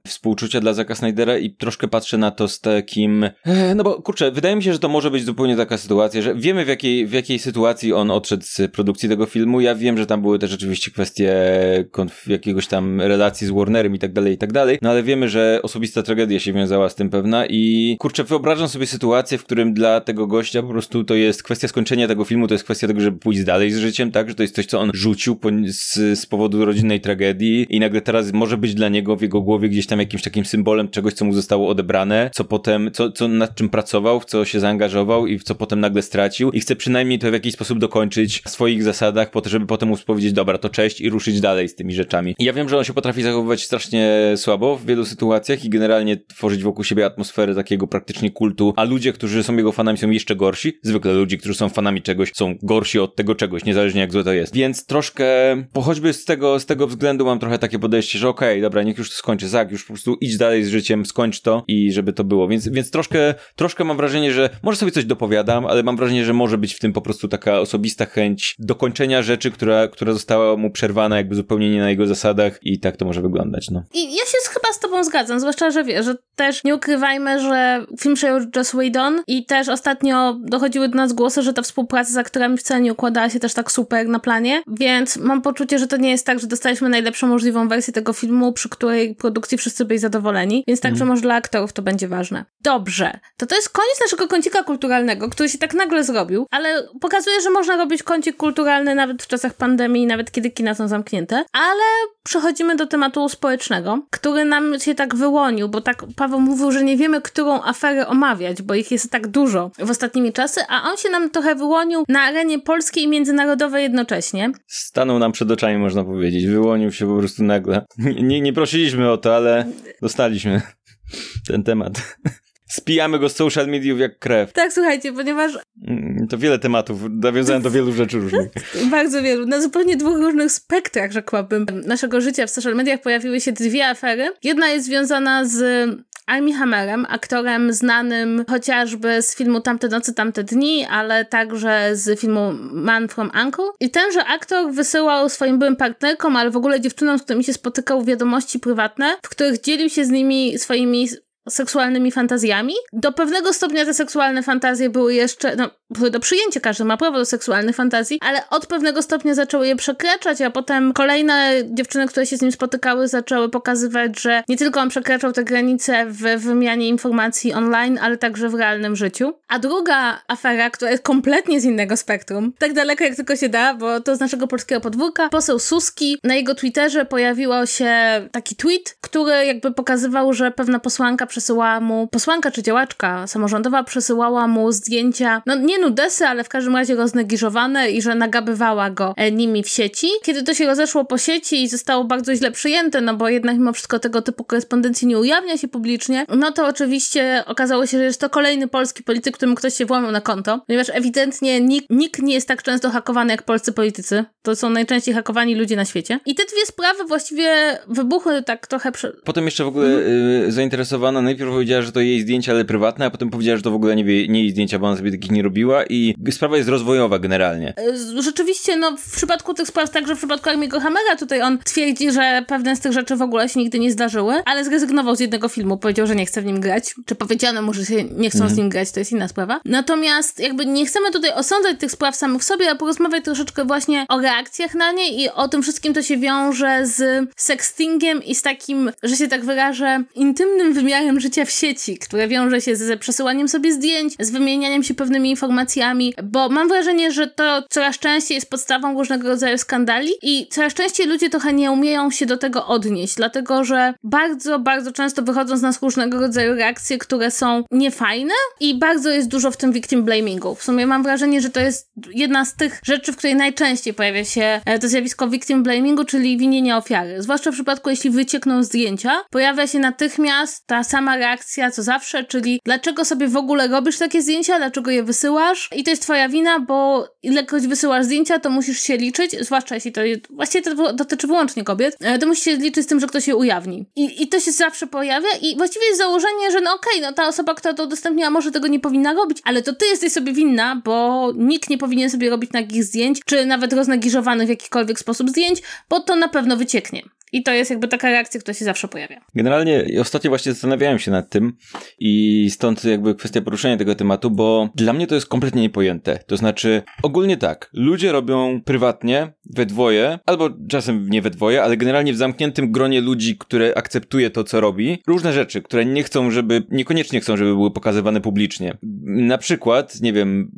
współczucia dla Zaka Snydera i troszkę patrzę na to z takim, e, no bo kurczę, wydaje mi się, że to może być zupełnie taka sytuacja, że wiemy w jakiej, w jakiej sytuacji on odszedł z produkcji tego filmu, ja wiem, że tam były też rzeczywiście kwestie jakiegoś tam relacji z Warnerem i tak dalej, i tak dalej, no ale wiemy, że osobista tragedia się wiązała z tym pewna i kurczę, wyobrażam sobie sytuację, w którym dla tego gościa po prostu to jest kwestia skończenia tego filmu, to jest kwestia tego, żeby pójść dalej z życiem, tak, że to jest coś, co on rzucił z, z powodu rodzinnej tragedii i nagle teraz może być dla niego w jego głowie gdzieś tam jakimś takim symbolem czegoś, co mu zostało odebrane, co potem, co, co nad czym pracował, w co się zaangażował i w co potem nagle stracił. I chce przynajmniej to w jakiś sposób dokończyć w swoich zasadach, po to, żeby potem móc powiedzieć, dobra, to cześć i ruszyć dalej z tymi rzeczami. I ja wiem, że on się potrafi zachowywać strasznie słabo w wielu sytuacjach i generalnie tworzyć wokół siebie atmosferę takiego praktycznie kultu, a ludzie, którzy są jego fanami są jeszcze gorsi. Zwykle ludzie, którzy są fanami czegoś są gorsi od tego czegoś, niezależnie jak złe to jest. Więc troszkę, po choćby z tego, z tego względu mam trochę takie podejście, że okej, okay, dobra, niech już to skończy, Zak, już po prostu idź dalej z życiem, skończ to i żeby to było. Więc, więc troszkę, troszkę mam wrażenie, że może sobie coś dopowiadam, ale mam wrażenie, że może być w tym po prostu taka osobista chęć dokończenia rzeczy, która, która została mu przerwana jakby zupełnie nie na jego zasadach i tak to może wyglądać, no. I ja się chyba z tobą zgadzam, zwłaszcza, że wiesz, że też nie ukrywajmy, że film przejął Joss Whedon i też ostatnio dochodziły do nas głosy, że ta współpraca z aktorami wcale nie układała się też tak super na planie, więc mam poczucie, że to nie jest tak, że dostaliśmy najlepszą możliwą wersję tego filmu, przy której produkcji wszyscy byli zadowoleni, więc także mm. może dla aktorów to będzie ważne. Dobrze, to to jest koniec naszego kącika kulturalnego, który się tak nagle zrobił, ale pokazuje, że można robić kącik kulturalny nawet w czasach pandemii, nawet kiedy kina są zamknięte, ale przechodzimy do tematu społecznego, który nam się tak wyłonił, bo tak Paweł mówił, że nie wiemy, którą aferę omawiać, bo ich jest tak dużo w ostatnimi czasy, a on się nam trochę wyłonił na arenie polskiej i międzynarodowej jednocześnie. Stanął nam przed oczami, można powiedzieć. Wyłonił się po prostu nagle. Nie, nie prosiliśmy o to, ale dostaliśmy ten temat. Spijamy go z social mediów jak krew. Tak, słuchajcie, ponieważ... Mm, to wiele tematów, nawiązałem do wielu rzeczy różnych. Bardzo wielu. Na zupełnie dwóch różnych spektrach, rzekłabym, naszego życia w social mediach pojawiły się dwie afery. Jedna jest związana z Armie Hammerem, aktorem znanym chociażby z filmu Tamte nocy, tamte dni, ale także z filmu Man from Uncle. I tenże aktor wysyłał swoim byłym partnerkom, ale w ogóle dziewczynom, z którymi się spotykał wiadomości prywatne, w których dzielił się z nimi swoimi seksualnymi fantazjami. Do pewnego stopnia te seksualne fantazje były jeszcze, no do przyjęcia, każdy ma prawo do seksualnych fantazji, ale od pewnego stopnia zaczęły je przekraczać, a potem kolejne dziewczyny, które się z nim spotykały, zaczęły pokazywać, że nie tylko on przekraczał te granice w wymianie informacji online, ale także w realnym życiu. A druga afera, która jest kompletnie z innego spektrum, tak daleko jak tylko się da, bo to z naszego polskiego podwórka, poseł Suski, na jego Twitterze pojawiło się taki tweet, który jakby pokazywał, że pewna posłanka przesyłała mu, posłanka czy działaczka samorządowa przesyłała mu zdjęcia, no nie nudesy, ale w każdym razie roznegiżowane i że nagabywała go e, nimi w sieci. Kiedy to się rozeszło po sieci i zostało bardzo źle przyjęte, no bo jednak mimo wszystko tego typu korespondencji nie ujawnia się publicznie, no to oczywiście okazało się, że jest to kolejny polski polityk, którym ktoś się włamał na konto, ponieważ ewidentnie nikt, nikt nie jest tak często hakowany jak polscy politycy. To są najczęściej hakowani ludzie na świecie. I te dwie sprawy właściwie wybuchły tak trochę... Prze... Potem jeszcze w ogóle y, zainteresowana najpierw powiedziała, że to jej zdjęcia, ale prywatne, a potem powiedziała, że to w ogóle nie, nie jej zdjęcia, bo ona sobie takich nie robiła i sprawa jest rozwojowa generalnie. Y, rzeczywiście, no w przypadku tych spraw, także w przypadku Armiego Hammera, tutaj on twierdzi, że pewne z tych rzeczy w ogóle się nigdy nie zdarzyły, ale zrezygnował z jednego filmu, powiedział, że nie chce w nim grać, czy powiedziano mu, że się nie chcą mhm. z nim grać, to jest inna sprawa. Natomiast jakby nie chcemy tutaj osądzać tych spraw samych w sobie, a porozmawiać troszeczkę właśnie o reakcjach na nie i o tym wszystkim, to się wiąże z sextingiem i z takim, że się tak wyrażę, intymnym wymiarem życia w sieci, które wiąże się z przesyłaniem sobie zdjęć, z wymienianiem się pewnymi informacjami, bo mam wrażenie, że to coraz częściej jest podstawą różnego rodzaju skandali i coraz częściej ludzie trochę nie umieją się do tego odnieść, dlatego że bardzo, bardzo często wychodzą z nas różnego rodzaju reakcje, które są niefajne i bardzo jest dużo w tym victim blamingu. W sumie mam wrażenie, że to jest jedna z tych rzeczy, w której najczęściej pojawia się e, to zjawisko victim blamingu, czyli winienie ofiary. Zwłaszcza w przypadku, jeśli wyciekną zdjęcia, pojawia się natychmiast ta sama reakcja co zawsze, czyli dlaczego sobie w ogóle robisz takie zdjęcia, dlaczego je wysyłasz i to jest twoja wina, bo ilekroć wysyłasz zdjęcia, to musisz się liczyć, zwłaszcza jeśli to właściwie to dotyczy wyłącznie kobiet, e, to musisz się liczyć z tym, że ktoś je ujawni. I, i to się zawsze pojawia i właściwie jest założenie, że no okej, okay, no ta osoba, która to udostępniła, może tego nie powinna robić, ale to ty jesteś sobie winna, bo nikt nie powinien sobie robić nagich zdjęć, czy nawet roznegiżowanych w jakikolwiek sposób zdjęć, bo to na pewno wycieknie. I to jest jakby taka reakcja, która się zawsze pojawia. Generalnie ostatnio właśnie zastanawiałem się nad tym i stąd jakby kwestia poruszenia tego tematu, bo dla mnie to jest kompletnie niepojęte. To znaczy, ogólnie tak, ludzie robią prywatnie, we dwoje, albo czasem nie we dwoje, ale generalnie w zamkniętym gronie ludzi, które akceptuje to, co robi, różne rzeczy, które nie chcą, żeby, niekoniecznie chcą, żeby były pokazywane publicznie. Na przykład, nie wiem,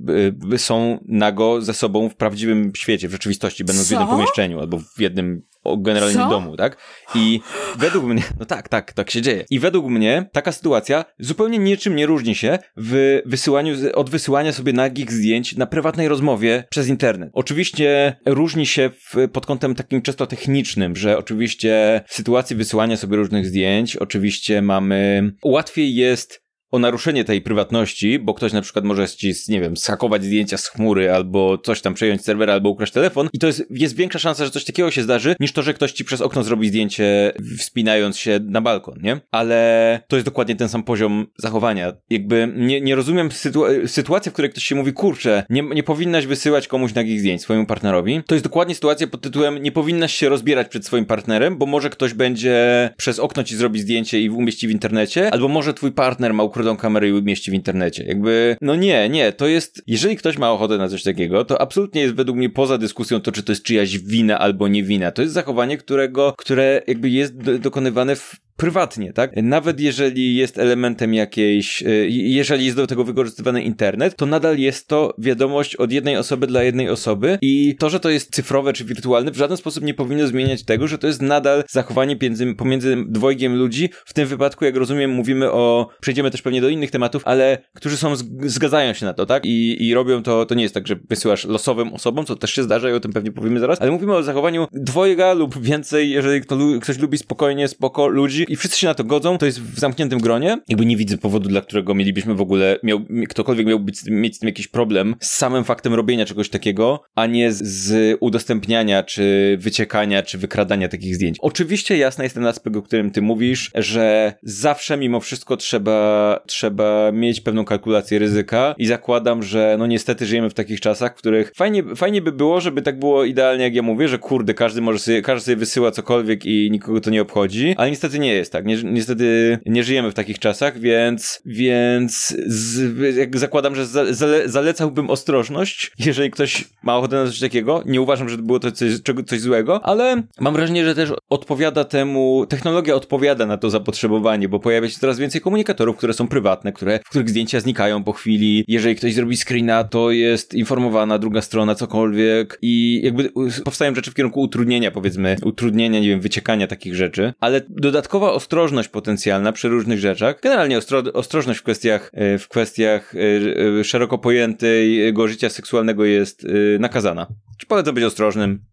są nago ze sobą w prawdziwym świecie, w rzeczywistości, będąc co? w jednym pomieszczeniu albo w jednym generalnie Co? domu, tak? I według mnie, no tak, tak, tak się dzieje. I według mnie taka sytuacja zupełnie niczym nie różni się w wysyłaniu, od wysyłania sobie nagich zdjęć na prywatnej rozmowie przez internet. Oczywiście różni się w, pod kątem takim czysto technicznym, że oczywiście w sytuacji wysyłania sobie różnych zdjęć, oczywiście mamy, łatwiej jest o naruszenie tej prywatności, bo ktoś na przykład może ci, nie wiem, schakować zdjęcia z chmury, albo coś tam przejąć serwera, albo ukraść telefon i to jest, jest większa szansa, że coś takiego się zdarzy, niż to, że ktoś ci przez okno zrobi zdjęcie wspinając się na balkon, nie? Ale to jest dokładnie ten sam poziom zachowania. Jakby nie, nie rozumiem sytu- sytuacji, w której ktoś się mówi, kurczę, nie, nie powinnaś wysyłać komuś nagich zdjęć swojemu partnerowi. To jest dokładnie sytuacja pod tytułem nie powinnaś się rozbierać przed swoim partnerem, bo może ktoś będzie przez okno ci zrobi zdjęcie i umieści w internecie, albo może twój partner ma ukrytą kamerę i umieści w internecie. Jakby, no nie, nie, to jest, jeżeli ktoś ma ochotę na coś takiego, to absolutnie jest według mnie poza dyskusją to, czy to jest czyjaś wina albo nie wina. To jest zachowanie, którego, które jakby jest do, dokonywane w prywatnie, tak? Nawet jeżeli jest elementem jakiejś, y, jeżeli jest do tego wykorzystywany internet, to nadal jest to wiadomość od jednej osoby dla jednej osoby i to, że to jest cyfrowe czy wirtualne, w żaden sposób nie powinno zmieniać tego, że to jest nadal zachowanie pomiędzy, pomiędzy dwojgiem ludzi. W tym wypadku, jak rozumiem, mówimy o, przejdziemy też pewnie do innych tematów, ale którzy są, zgadzają się na to, tak? I, i robią to, to nie jest tak, że wysyłasz losowym osobom, co też się zdarza i o tym pewnie powiemy zaraz, ale mówimy o zachowaniu dwojga lub więcej, jeżeli ktoś lubi spokojnie, spoko ludzi, i wszyscy się na to godzą, to jest w zamkniętym gronie. Jakby nie widzę powodu, dla którego mielibyśmy w ogóle, miał, ktokolwiek miałby mieć z tym jakiś problem z samym faktem robienia czegoś takiego, a nie z, z udostępniania, czy wyciekania, czy wykradania takich zdjęć. Oczywiście jasny jest ten aspekt, o którym ty mówisz, że zawsze mimo wszystko trzeba, trzeba mieć pewną kalkulację ryzyka i zakładam, że no niestety żyjemy w takich czasach, w których fajnie, fajnie by było, żeby tak było idealnie, jak ja mówię, że kurde, każdy może sobie, każdy sobie wysyła cokolwiek i nikogo to nie obchodzi, ale niestety nie jest tak. Nie, niestety nie żyjemy w takich czasach, więc, więc z, jak zakładam, że za, zale, zalecałbym ostrożność, jeżeli ktoś ma ochotę na coś takiego. Nie uważam, że było to coś, coś złego, ale mam wrażenie, że też odpowiada temu, technologia odpowiada na to zapotrzebowanie, bo pojawia się coraz więcej komunikatorów, które są prywatne, które, w których zdjęcia znikają po chwili. Jeżeli ktoś zrobi screena, to jest informowana druga strona, cokolwiek i jakby powstają rzeczy w kierunku utrudnienia, powiedzmy, utrudnienia, nie wiem, wyciekania takich rzeczy, ale dodatkowa ostrożność potencjalna przy różnych rzeczach, generalnie ostro, ostrożność w kwestiach, e, w kwestiach e, e, szeroko pojętego życia seksualnego jest nakazana. Czy polecam być ostrożnym?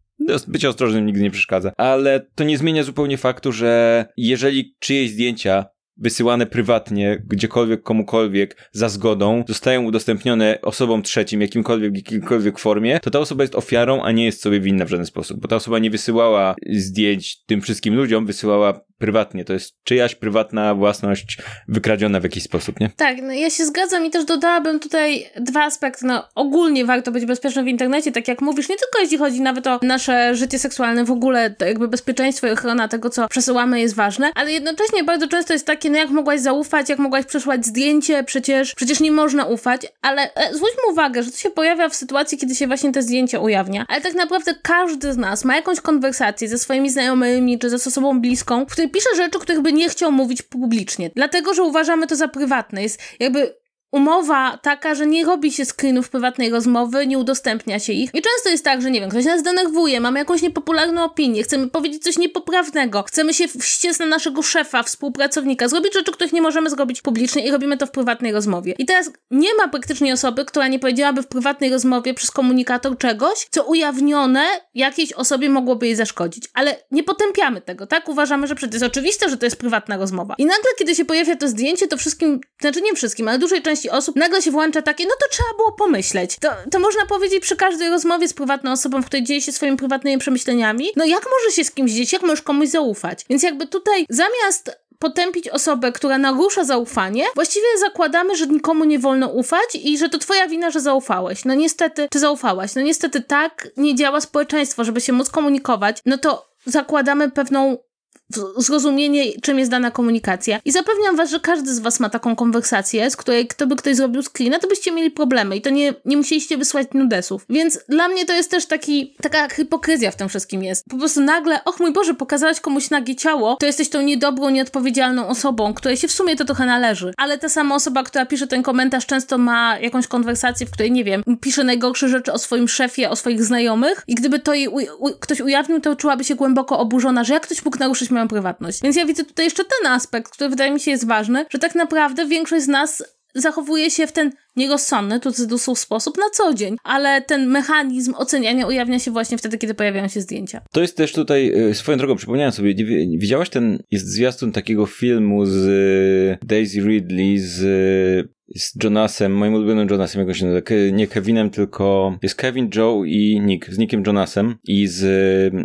Bycie ostrożnym nigdy nie przeszkadza. Ale to nie zmienia zupełnie faktu, że jeżeli czyjeś zdjęcia wysyłane prywatnie, gdziekolwiek, komukolwiek, za zgodą, zostają udostępnione osobom trzecim, jakimkolwiek, w jakiejkolwiek formie, to ta osoba jest ofiarą, a nie jest sobie winna w żaden sposób, bo ta osoba nie wysyłała zdjęć tym wszystkim ludziom, wysyłała prywatnie. To jest czyjaś prywatna własność wykradziona w jakiś sposób, nie? Tak, no ja się zgadzam i też dodałabym tutaj dwa aspekty. No ogólnie warto być bezpiecznym w internecie, tak jak mówisz, nie tylko jeśli chodzi nawet o nasze życie seksualne, w ogóle jakby bezpieczeństwo i ochrona tego, co przesyłamy jest ważne, ale jednocześnie bardzo często jest takie, no jak mogłaś zaufać, jak mogłaś przesłać zdjęcie, przecież, przecież nie można ufać, ale e, zwróćmy uwagę, że to się pojawia w sytuacji, kiedy się właśnie te zdjęcia ujawnia, ale tak naprawdę każdy z nas ma jakąś konwersację ze swoimi znajomymi, czy ze osobą bliską, w której pisze rzeczy, których by nie chciał mówić publicznie, dlatego, że uważamy to za prywatne. Jest jakby umowa taka, że nie robi się screenów prywatnej rozmowy, nie udostępnia się ich. I często jest tak, że nie wiem, ktoś nas denerwuje, mamy jakąś niepopularną opinię, chcemy powiedzieć coś niepoprawnego, chcemy się wściec na naszego szefa, współpracownika, zrobić rzeczy, których nie możemy zrobić publicznie i robimy to w prywatnej rozmowie. I teraz nie ma praktycznie osoby, która nie powiedziałaby w prywatnej rozmowie przez komunikator czegoś, co ujawnione jakiejś osobie mogłoby jej zaszkodzić. Ale nie potępiamy tego, tak? Uważamy, że przecież jest oczywiste, że to jest prywatna rozmowa. I nagle, kiedy się pojawia to zdjęcie, to wszystkim, znaczy nie wszystkim, ale dużej części części osób nagle się włącza takie, no to trzeba było pomyśleć. To, to można powiedzieć przy każdej rozmowie z prywatną osobą, w której dzieje się swoimi prywatnymi przemyśleniami. No jak może się z kimś dzieć, jak możesz komuś zaufać? Więc jakby tutaj zamiast potępić osobę, która narusza zaufanie, właściwie zakładamy, że nikomu nie wolno ufać i że to twoja wina, że zaufałeś. No niestety, czy zaufałaś? No niestety tak nie działa społeczeństwo, żeby się móc komunikować. No to zakładamy pewną zrozumienie, czym jest dana komunikacja. I zapewniam was, że każdy z was ma taką konwersację, z której kto by ktoś zrobił screena, to byście mieli problemy i to nie, nie musieliście wysłać nudesów. Więc dla mnie to jest też taki, taka hipokryzja w tym wszystkim jest. Po prostu nagle, och mój Boże, pokazałaś komuś nagie ciało, to jesteś tą niedobrą, nieodpowiedzialną osobą, której się w sumie to trochę należy. Ale ta sama osoba, która pisze ten komentarz, często ma jakąś konwersację, w której, nie wiem, pisze najgorsze rzeczy o swoim szefie, o swoich znajomych i gdyby to jej ktoś ujawnił, to czułaby się głęboko oburzona, że jak ktoś mógł naruszyć moją prywatność. Więc ja widzę tutaj jeszcze ten aspekt, który wydaje mi się jest ważny, że tak naprawdę większość z nas zachowuje się w ten nierozsądny, to jest sposób na co dzień, ale ten mechanizm oceniania ujawnia się właśnie wtedy, kiedy pojawiają się zdjęcia. To jest też tutaj, e, swoją drogą przypomniałem sobie, widziałaś ten, jest zwiastun takiego filmu z e, Daisy Ridley z z Jonasem, moim ulubionym Jonasem, jak się nazywa, nie Kevinem, tylko jest Kevin, Joe i Nick, z Nickiem Jonasem i z,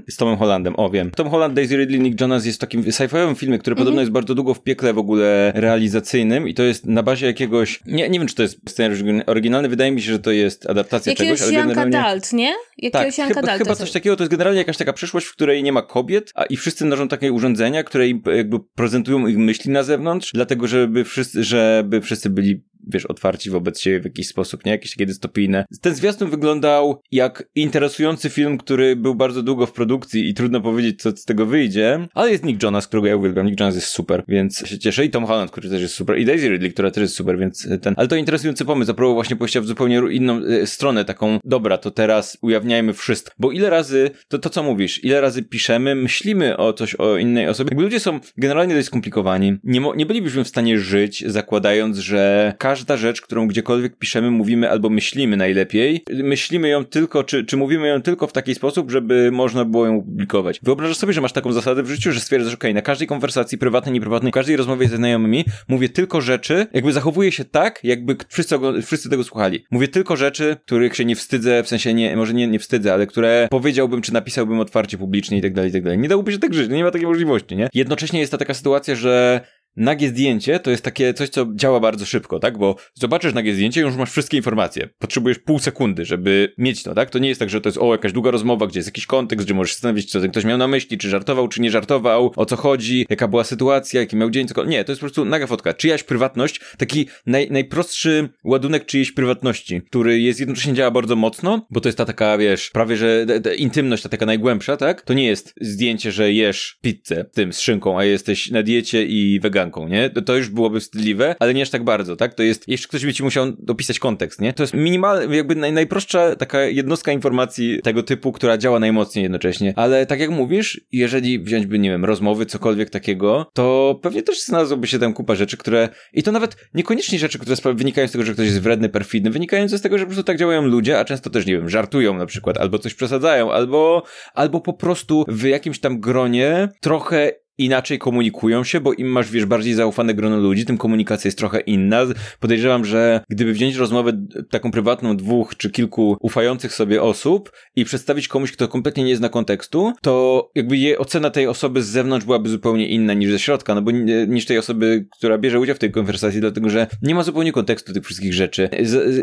z Tomem Hollandem, o wiem. Tom Holland, Daisy Ridley, Nick Jonas jest w takim sci-fiowym filmie, który mm -hmm. podobno jest bardzo długo w piekle w ogóle realizacyjnym i to jest na bazie jakiegoś, nie, nie wiem czy to jest scenariusz oryginalny, wydaje mi się, że to jest adaptacja Jakiegoś czegoś, ale generalnie... Dalt, nie? Jakiegoś tak, chyba, chyba coś takiego, to jest generalnie jakaś taka przyszłość, w której nie ma kobiet, a i wszyscy noszą takie urządzenia, które jakby prezentują ich myśli na zewnątrz, dlatego żeby wszyscy, żeby wszyscy byli wiesz, otwarci wobec siebie w jakiś sposób, nie? Jakieś takie dystopijne. Ten zwiastun wyglądał jak interesujący film, który był bardzo długo w produkcji i trudno powiedzieć, co z tego wyjdzie, ale jest Nick Jonas, którego ja uwielbiam. Nick Jonas jest super, więc się cieszę. I Tom Holland, który też jest super. I Daisy Ridley, która też jest super, więc ten... Ale to interesujący pomysł. Zaproponował właśnie pójścia w zupełnie inną e, stronę, taką, dobra, to teraz ujawniajmy wszystko. Bo ile razy, to, to co mówisz, ile razy piszemy, myślimy o coś o innej osobie. Jakby ludzie są generalnie dość skomplikowani. Nie, nie bylibyśmy w stanie żyć, zakładając, że każda rzecz, którą gdziekolwiek piszemy, mówimy albo myślimy najlepiej, myślimy ją tylko, czy, czy mówimy ją tylko w taki sposób, żeby można było ją publikować. Wyobrażasz sobie, że masz taką zasadę w życiu, że stwierdzasz, ok, na każdej konwersacji prywatnej, nieprywatnej, w każdej rozmowie ze znajomymi mówię tylko rzeczy, jakby zachowuję się tak, jakby wszyscy, wszyscy tego słuchali. Mówię tylko rzeczy, których się nie wstydzę, w sensie nie, może nie, nie wstydzę, ale które powiedziałbym, czy napisałbym otwarcie publicznie i tak dalej, i tak dalej. Nie dałoby się tak żyć, nie ma takiej możliwości, nie? Jednocześnie jest ta taka sytuacja, że nagie zdjęcie to jest takie coś, co działa bardzo szybko, tak? Bo zobaczysz nagie zdjęcie i już masz wszystkie informacje. Potrzebujesz pół sekundy, żeby mieć to, tak? To nie jest tak, że to jest o, jakaś długa rozmowa, gdzie jest jakiś kontekst, gdzie możesz zastanowić, co ten ktoś miał na myśli, czy żartował, czy nie żartował, o co chodzi, jaka była sytuacja, jaki miał dzień, cokolwiek. Nie, to jest po prostu naga fotka. Czyjaś prywatność, taki naj, najprostszy ładunek czyjejś prywatności, który jest jednocześnie działa bardzo mocno, bo to jest ta taka, wiesz, prawie, że intymność, ta taka najgłębsza, tak? To nie jest zdjęcie, że jesz pizzę tym z szynką, a jesteś na diecie i nie? To, to już byłoby wstydliwe, ale nie aż tak bardzo, tak? To jest, jeszcze ktoś by ci musiał dopisać kontekst, nie? To jest minimal, jakby naj, najprostsza taka jednostka informacji tego typu, która działa najmocniej jednocześnie. Ale tak jak mówisz, jeżeli wziąć by, nie wiem, rozmowy, cokolwiek takiego, to pewnie też znalazłoby się tam kupa rzeczy, które, i to nawet niekoniecznie rzeczy, które wynikają z tego, że ktoś jest wredny, perfidny, wynikają z tego, że po prostu tak działają ludzie, a często też, nie wiem, żartują na przykład, albo coś przesadzają, albo, albo po prostu w jakimś tam gronie trochę inaczej komunikują się, bo im masz, wiesz, bardziej zaufane grono ludzi, tym komunikacja jest trochę inna. Podejrzewam, że gdyby wziąć rozmowę taką prywatną dwóch czy kilku ufających sobie osób i przedstawić komuś, kto kompletnie nie zna kontekstu, to jakby je, ocena tej osoby z zewnątrz byłaby zupełnie inna niż ze środka, no bo niż tej osoby, która bierze udział w tej konwersacji, dlatego że nie ma zupełnie kontekstu tych wszystkich rzeczy.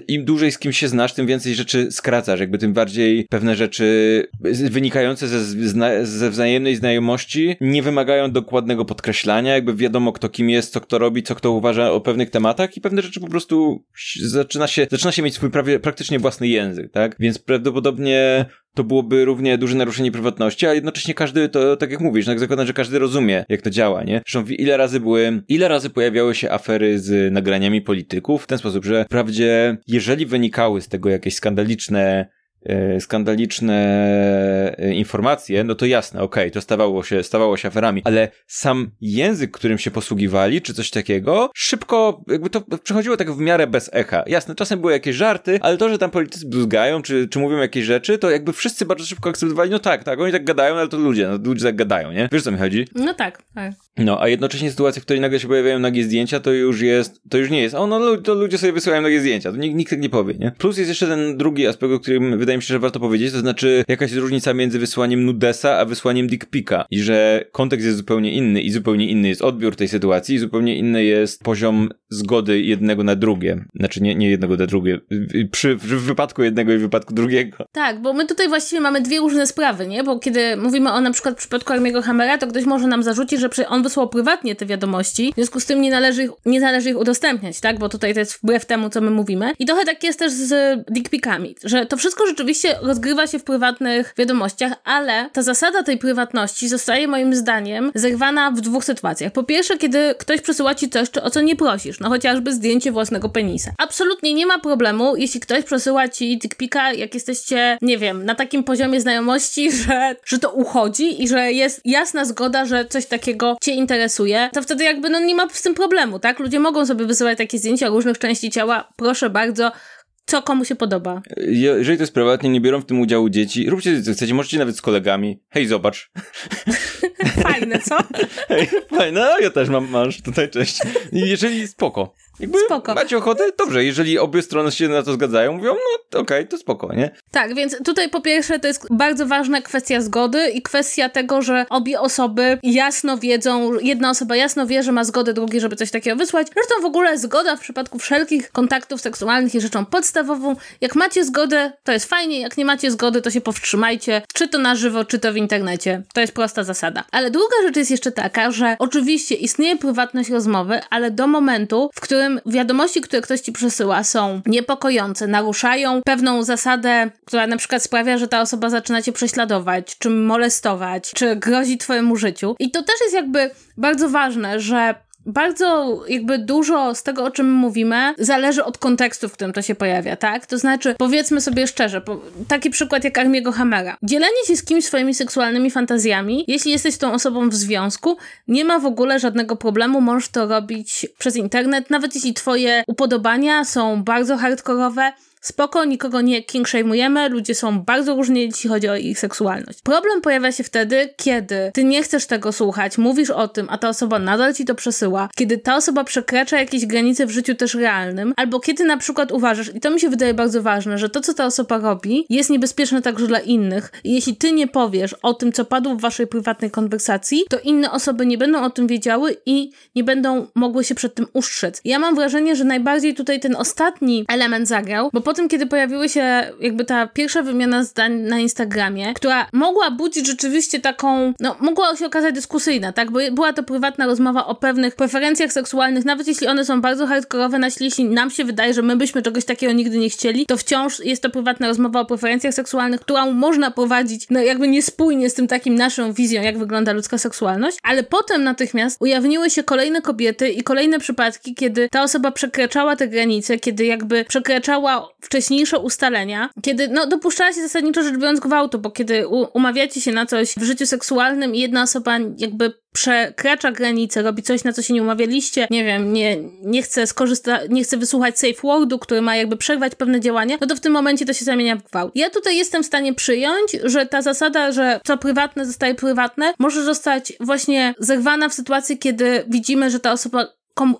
Im dłużej z kimś się znasz, tym więcej rzeczy skracasz, jakby tym bardziej pewne rzeczy wynikające ze, ze wzajemnej znajomości nie wymagają dokładnego podkreślania, jakby wiadomo kto kim jest, co kto robi, co kto uważa o pewnych tematach i pewne rzeczy po prostu zaczyna się, zaczyna się mieć swój prawie, praktycznie własny język, tak? Więc prawdopodobnie to byłoby równie duże naruszenie prywatności, a jednocześnie każdy, to tak jak mówisz, no zakładam, że każdy rozumie, jak to działa, nie? Zresztą ile razy były, ile razy pojawiały się afery z nagraniami polityków w ten sposób, że wprawdzie jeżeli wynikały z tego jakieś skandaliczne skandaliczne e, informacje, no to jasne, okej, okay, to stawało się, stawało się aferami, ale sam język, którym się posługiwali, czy coś takiego, szybko, jakby to przechodziło tak w miarę bez echa. Jasne, czasem były jakieś żarty, ale to, że tam politycy bluzgają, czy, czy mówią jakieś rzeczy, to jakby wszyscy bardzo szybko akceptowali, no tak, tak, oni tak gadają, ale to ludzie, no ludzie tak gadają, nie? Wiesz, co mi chodzi? No tak, tak. No, a jednocześnie sytuacja, w której nagle się pojawiają nagie zdjęcia, to już jest, to już nie jest, o no, to ludzie sobie wysyłają nagie zdjęcia, to nikt, nikt tak nie powie, nie? Plus jest jeszcze ten drugi aspekt, o którym wydaje mi się, że warto powiedzieć, to znaczy jakaś różnica między wysłaniem nudesa, a wysłaniem dickpika i że kontekst jest zupełnie inny i zupełnie inny jest odbiór tej sytuacji i zupełnie inny jest poziom zgody jednego na drugie. Znaczy nie, nie jednego na drugie, przy, w wypadku jednego i wypadku drugiego. Tak, bo my tutaj właściwie mamy dwie różne sprawy, nie? Bo kiedy mówimy o na przykład przypadku Armiego Hammera, to ktoś może nam zarzucić, że on wysłał prywatnie te wiadomości, w związku z tym nie należy ich, nie należy ich udostępniać, tak? Bo tutaj to jest wbrew temu, co my mówimy. I trochę tak jest też z dickpikami, że to wszystko rzeczywiście rozgrywa się w prywatnych wiadomościach, ale ta zasada tej prywatności zostaje moim zdaniem zerwana w dwóch sytuacjach. Po pierwsze, kiedy ktoś przesyła ci coś, o co nie prosisz, no chociażby zdjęcie własnego penisa. Absolutnie nie ma problemu, jeśli ktoś przesyła ci dickpika, jak jesteście, nie wiem, na takim poziomie znajomości, że, że to uchodzi i że jest jasna zgoda, że coś takiego cię interesuje, to wtedy jakby no nie ma z tym problemu, tak? Ludzie mogą sobie wysyłać takie zdjęcia różnych części ciała, proszę bardzo, co komu się podoba. Jeżeli to jest prywatnie, nie biorą w tym udziału dzieci, róbcie co chcecie, możecie nawet z kolegami. Hej, zobacz. Fajne, co? Hej, fajne, no, ja też mam, masz tutaj, cześć. Jeżeli spoko. Jakby spoko. Macie ochotę? Dobrze, jeżeli obie strony się na to zgadzają, mówią, no okej, okay, to spoko, nie? Tak, więc tutaj po pierwsze to jest bardzo ważna kwestia zgody i kwestia tego, że obie osoby jasno wiedzą, jedna osoba jasno wie, że ma zgodę drugiej, żeby coś takiego wysłać. Zresztą w ogóle zgoda w przypadku wszelkich kontaktów seksualnych jest rzeczą podstawową. Jak macie zgodę, to jest fajnie, jak nie macie zgody, to się powstrzymajcie, czy to na żywo, czy to w internecie. To jest prosta zasada. Ale druga rzecz jest jeszcze taka, że oczywiście istnieje prywatność rozmowy, ale do momentu, w którym którym wiadomości, które ktoś ci przesyła, są niepokojące, naruszają pewną zasadę, która na przykład sprawia, że ta osoba zaczyna cię prześladować, czy molestować, czy grozi twojemu życiu. I to też jest jakby bardzo ważne, że bardzo jakby dużo z tego, o czym mówimy, zależy od kontekstu, w którym to się pojawia, tak? To znaczy, powiedzmy sobie szczerze, po, taki przykład jak Armiego Hammera. Dzielenie się z kimś swoimi seksualnymi fantazjami, jeśli jesteś tą osobą w związku, nie ma w ogóle żadnego problemu, możesz to robić przez internet, nawet jeśli twoje upodobania są bardzo hardkorowe, spoko, nikogo nie king shame'ujemy, ludzie są bardzo różni, jeśli chodzi o ich seksualność. Problem pojawia się wtedy, kiedy ty nie chcesz tego słuchać, mówisz o tym, a ta osoba nadal ci to przesyła, kiedy ta osoba przekracza jakieś granice w życiu też realnym, albo kiedy na przykład uważasz, i to mi się wydaje bardzo ważne, że to, co ta osoba robi, jest niebezpieczne także dla innych. I jeśli ty nie powiesz o tym, co padło w waszej prywatnej konwersacji, to inne osoby nie będą o tym wiedziały i nie będą mogły się przed tym ustrzec. Ja mam wrażenie, że najbardziej tutaj ten ostatni element zagrał, bo po tym, kiedy pojawiły się jakby ta pierwsza wymiana zdań na Instagramie, która mogła budzić rzeczywiście taką, no mogła się okazać dyskusyjna, tak, bo była to prywatna rozmowa o pewnych preferencjach seksualnych, nawet jeśli one są bardzo hardkorowe, jeśli nam się wydaje, że my byśmy czegoś takiego nigdy nie chcieli, to wciąż jest to prywatna rozmowa o preferencjach seksualnych, którą można prowadzić, no jakby niespójnie z tym takim naszą wizją, jak wygląda ludzka seksualność, ale potem natychmiast ujawniły się kolejne kobiety i kolejne przypadki, kiedy ta osoba przekraczała te granice, kiedy jakby przekraczała wcześniejsze ustalenia, kiedy no dopuszczała się zasadniczo rzecz biorąc gwałtu, bo kiedy umawiacie się na coś w życiu seksualnym i jedna osoba jakby przekracza granicę, robi coś, na co się nie umawialiście, nie wiem, nie, nie chce skorzystać, nie chce wysłuchać safe wordu, który ma jakby przerwać pewne działania, no to w tym momencie to się zamienia w gwałt. Ja tutaj jestem w stanie przyjąć, że ta zasada, że co prywatne zostaje prywatne, może zostać właśnie zerwana w sytuacji, kiedy widzimy, że ta osoba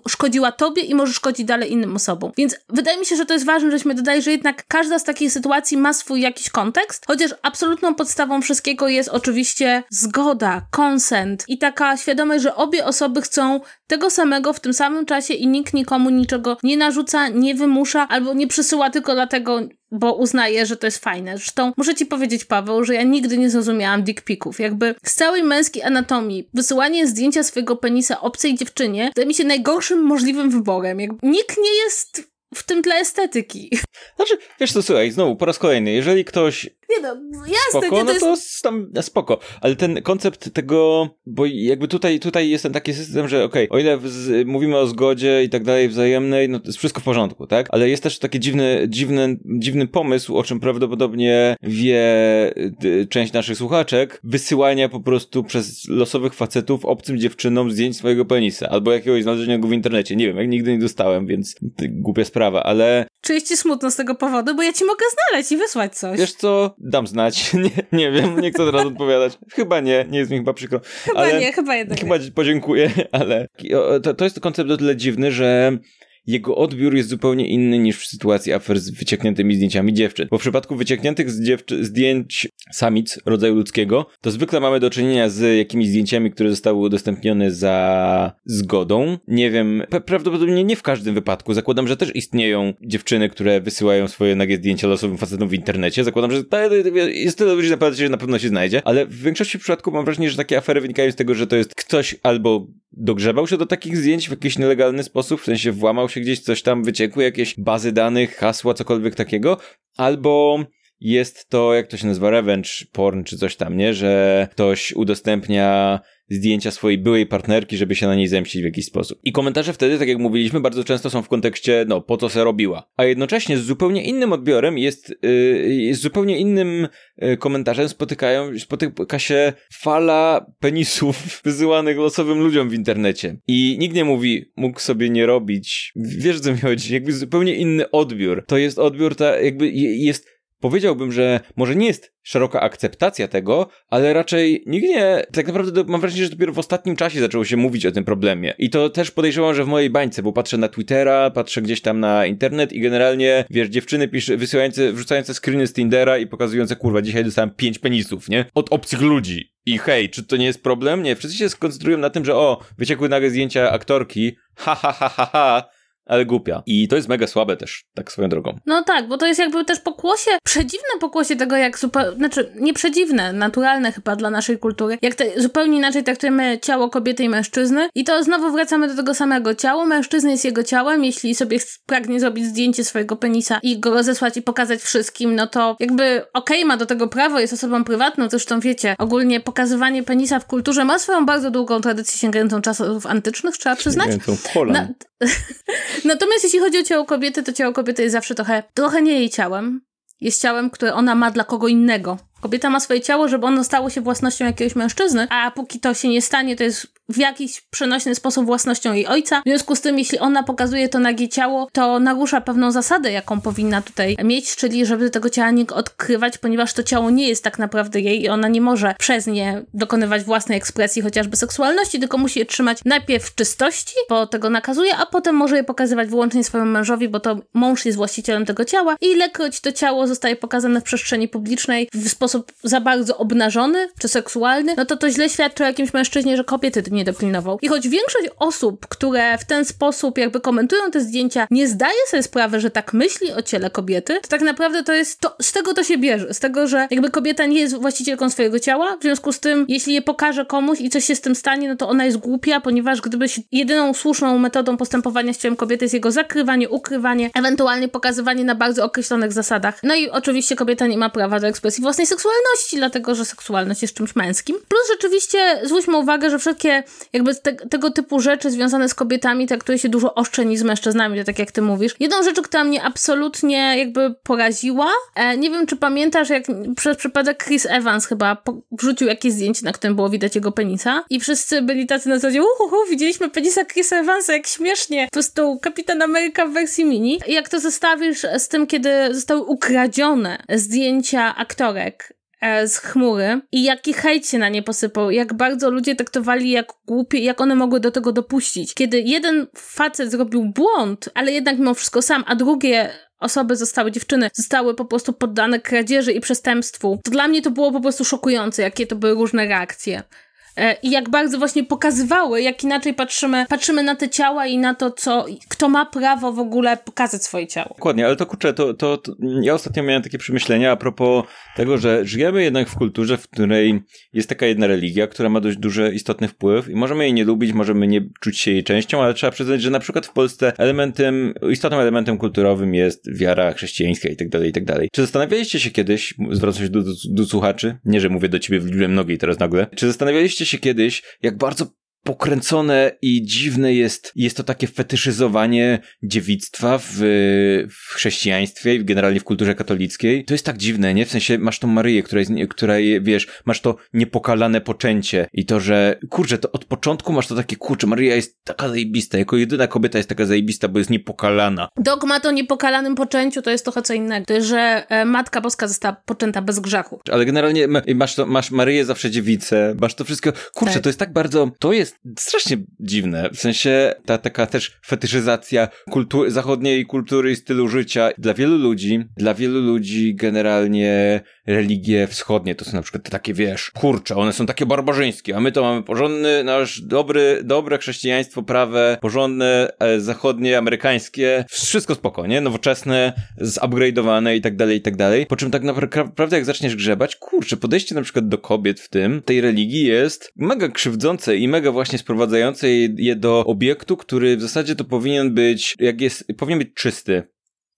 szkodziła tobie i może szkodzić dalej innym osobom. Więc wydaje mi się, że to jest ważne, żeśmy dodali, że jednak każda z takich sytuacji ma swój jakiś kontekst, chociaż absolutną podstawą wszystkiego jest oczywiście zgoda, konsent i taka świadomość, że obie osoby chcą tego samego w tym samym czasie i nikt nikomu niczego nie narzuca, nie wymusza albo nie przysyła tylko dlatego, bo uznaję, że to jest fajne. Zresztą muszę ci powiedzieć, Paweł, że ja nigdy nie zrozumiałam dick picków. Jakby z całej męskiej anatomii wysyłanie zdjęcia swojego penisa obcej dziewczynie wydaje mi się najgorszym możliwym wyborem. Jakby nikt nie jest w tym dla estetyki. Znaczy, wiesz co, słuchaj, znowu po raz kolejny, jeżeli ktoś nie no, jasne, spoko, nie, to no to jest... tam spoko. Ale ten koncept tego, bo jakby tutaj, tutaj jest ten taki system, że okej, okay, o ile z, mówimy o zgodzie i tak dalej wzajemnej, no to jest wszystko w porządku, tak? Ale jest też taki dziwny, dziwny, dziwny pomysł, o czym prawdopodobnie wie y, część naszych słuchaczek, wysyłania po prostu przez losowych facetów obcym dziewczynom zdjęć swojego penisa, albo jakiegoś znalezionego w internecie. Nie wiem, jak nigdy nie dostałem, więc głupia sprawa, ale... Czuję ci smutno z tego powodu, bo ja ci mogę znaleźć i wysłać coś. Wiesz co, dam znać. Nie, nie wiem, nie chcę teraz odpowiadać. Chyba nie, nie jest mi chyba przykro. Chyba ale nie, chyba jednak Chyba nie. podziękuję, ale to, to jest koncept o tyle dziwny, że jego odbiór jest zupełnie inny niż w sytuacji afer z wyciekniętymi zdjęciami dziewczyn. Bo w przypadku wyciekniętych zdjęć samic rodzaju ludzkiego, to zwykle mamy do czynienia z jakimiś zdjęciami, które zostały udostępnione za zgodą. Nie wiem, prawdopodobnie nie w każdym wypadku. Zakładam, że też istnieją dziewczyny, które wysyłają swoje nagie zdjęcia losowym facetom w internecie. Zakładam, że jest tyle ludzi, że na pewno się znajdzie, ale w większości przypadków mam wrażenie, że takie afery wynikają z tego, że to jest ktoś albo dogrzebał się do takich zdjęć w jakiś nielegalny sposób, w sensie włamał się gdzieś, coś tam wyciekły, jakieś bazy danych, hasła, cokolwiek takiego, albo jest to, jak to się nazywa, revenge porn czy coś tam, nie? Że ktoś udostępnia zdjęcia swojej byłej partnerki, żeby się na niej zemścić w jakiś sposób. I komentarze wtedy, tak jak mówiliśmy, bardzo często są w kontekście, no, po co se robiła. A jednocześnie z zupełnie innym odbiorem jest, yy, z zupełnie innym yy, komentarzem spotykają, spotyka się fala penisów wysyłanych losowym ludziom w internecie. I nikt nie mówi, mógł sobie nie robić. Wiesz, co mi chodzi? Jakby zupełnie inny odbiór. To jest odbiór, ta, jakby jest powiedziałbym, że może nie jest szeroka akceptacja tego, ale raczej nikt nie, tak naprawdę mam wrażenie, że dopiero w ostatnim czasie zaczęło się mówić o tym problemie. I to też podejrzewam, że w mojej bańce, bo patrzę na Twittera, patrzę gdzieś tam na internet i generalnie, wiesz, dziewczyny pisze, wysyłające, wrzucające screeny z Tindera i pokazujące, kurwa, dzisiaj dostałem pięć penisów, nie? Od obcych ludzi. I hej, czy to nie jest problem? Nie, wszyscy się skoncentrują na tym, że o, wyciekły nagle zdjęcia aktorki, ha, ha, ha, ha, ha, ale głupia. I to jest mega słabe też, tak swoją drogą. No tak, bo to jest jakby też pokłosie, przedziwne pokłosie tego, jak zupełnie, znaczy nie przedziwne, naturalne chyba dla naszej kultury, jak te, zupełnie inaczej traktujemy ciało kobiety i mężczyzny i to znowu wracamy do tego samego. Ciało mężczyzny jest jego ciałem, jeśli sobie pragnie zrobić zdjęcie swojego penisa i go rozesłać i pokazać wszystkim, no to jakby okej, okay, ma do tego prawo, jest osobą prywatną, zresztą wiecie, ogólnie pokazywanie penisa w kulturze ma swoją bardzo długą tradycję sięgającą czasów antycznych, trzeba przyznać. Sięgającą Na, Natomiast jeśli chodzi o ciało kobiety, to ciało kobiety jest zawsze trochę, trochę nie jej ciałem. Jest ciałem, które ona ma dla kogo innego. Kobieta ma swoje ciało, żeby ono stało się własnością jakiegoś mężczyzny, a póki to się nie stanie, to jest w jakiś przenośny sposób własnością jej ojca. W związku z tym, jeśli ona pokazuje to nagie ciało, to narusza pewną zasadę, jaką powinna tutaj mieć, czyli żeby tego ciała nie odkrywać, ponieważ to ciało nie jest tak naprawdę jej i ona nie może przez nie dokonywać własnej ekspresji, chociażby seksualności, tylko musi je trzymać najpierw w czystości, bo tego nakazuje, a potem może je pokazywać wyłącznie swojemu mężowi, bo to mąż jest właścicielem tego ciała i ilekroć to ciało zostaje pokazane w przestrzeni publicznej w sposób za bardzo obnażony czy seksualny, no to to źle świadczy o jakimś mężczyźnie, że kobiety tym nie dopilnował. I choć większość osób, które w ten sposób jakby komentują te zdjęcia, nie zdaje sobie sprawy, że tak myśli o ciele kobiety, to tak naprawdę to jest, to, z tego to się bierze, z tego, że jakby kobieta nie jest właścicielką swojego ciała, w związku z tym, jeśli je pokaże komuś i coś się z tym stanie, no to ona jest głupia, ponieważ gdyby się, jedyną słuszną metodą postępowania z ciałem kobiety jest jego zakrywanie, ukrywanie, ewentualnie pokazywanie na bardzo określonych zasadach. No i oczywiście kobieta nie ma prawa do ekspresji własnej seksualności, dlatego, że seksualność jest czymś męskim. Plus rzeczywiście zwróćmy uwagę, że wszelkie jakby te, tego typu rzeczy związane z kobietami traktuje się dużo oszczędniej niż z mężczyznami, tak jak ty mówisz. Jedną rzecz, która mnie absolutnie jakby poraziła, e, nie wiem czy pamiętasz, jak przez przypadek Chris Evans chyba wrzucił jakieś zdjęcie, na którym było widać jego penisa i wszyscy byli tacy na zasadzie, uhuhu, widzieliśmy penisa Chris Evansa, jak śmiesznie. Po prostu Kapitan Ameryka w wersji mini. I jak to zestawisz z tym, kiedy zostały ukradzione zdjęcia aktorek z chmury i jaki hejt się na nie posypał, jak bardzo ludzie traktowali jak głupie, jak one mogły do tego dopuścić. Kiedy jeden facet zrobił błąd, ale jednak mimo wszystko sam, a drugie osoby zostały, dziewczyny zostały po prostu poddane kradzieży i przestępstwu, to dla mnie to było po prostu szokujące, jakie to były różne reakcje. E, i jak bardzo właśnie pokazywały, jak inaczej patrzymy, patrzymy na te ciała i na to, co, kto ma prawo w ogóle pokazać swoje ciało. Dokładnie, ale to kurczę, to, to, to ja ostatnio miałem takie przemyślenia a propos tego, że żyjemy jednak w kulturze, w której jest taka jedna religia, która ma dość duży, istotny wpływ i możemy jej nie lubić, możemy nie czuć się jej częścią, ale trzeba przyznać, że na przykład w Polsce elementem, istotnym elementem kulturowym jest wiara chrześcijańska i tak dalej, i tak dalej. Czy zastanawialiście się kiedyś, zwracam się do, do, do słuchaczy, nie, że mówię do ciebie w liczbie mnogiej teraz nagle, czy zastanawialiście się kiedyś, jak bardzo pokręcone i dziwne jest, jest to takie fetyszyzowanie dziewictwa w, w chrześcijaństwie i generalnie w kulturze katolickiej. To jest tak dziwne, nie? W sensie masz tą Maryję, która jest, która wiesz, masz to niepokalane poczęcie i to, że kurczę, to od początku masz to takie, kurczę, Maryja jest taka zajebista, jako jedyna kobieta jest taka zajebista, bo jest niepokalana. Dogmat o niepokalanym poczęciu to jest trochę co innego. Że e, Matka Boska została poczęta bez grzechu. Ale generalnie masz to, masz Maryję zawsze dziewicę, masz to wszystko, kurczę, tak. to jest tak bardzo, to jest strasznie dziwne. W sensie ta taka też fetyszyzacja kultury, zachodniej kultury i stylu życia dla wielu ludzi, dla wielu ludzi generalnie religie wschodnie to są na przykład takie, wiesz, kurcze, one są takie barbarzyńskie, a my to mamy porządny, nasz dobry, dobre chrześcijaństwo, prawe, porządne, e, zachodnie, amerykańskie, wszystko spoko, nie? Nowoczesne, zupgrade'owane i tak dalej, i tak dalej. Po czym tak naprawdę jak zaczniesz grzebać, kurczę, podejście na przykład do kobiet w tym, tej religii jest mega krzywdzące i mega właśnie sprowadzające je do obiektu, który w zasadzie to powinien być, jak jest, powinien być czysty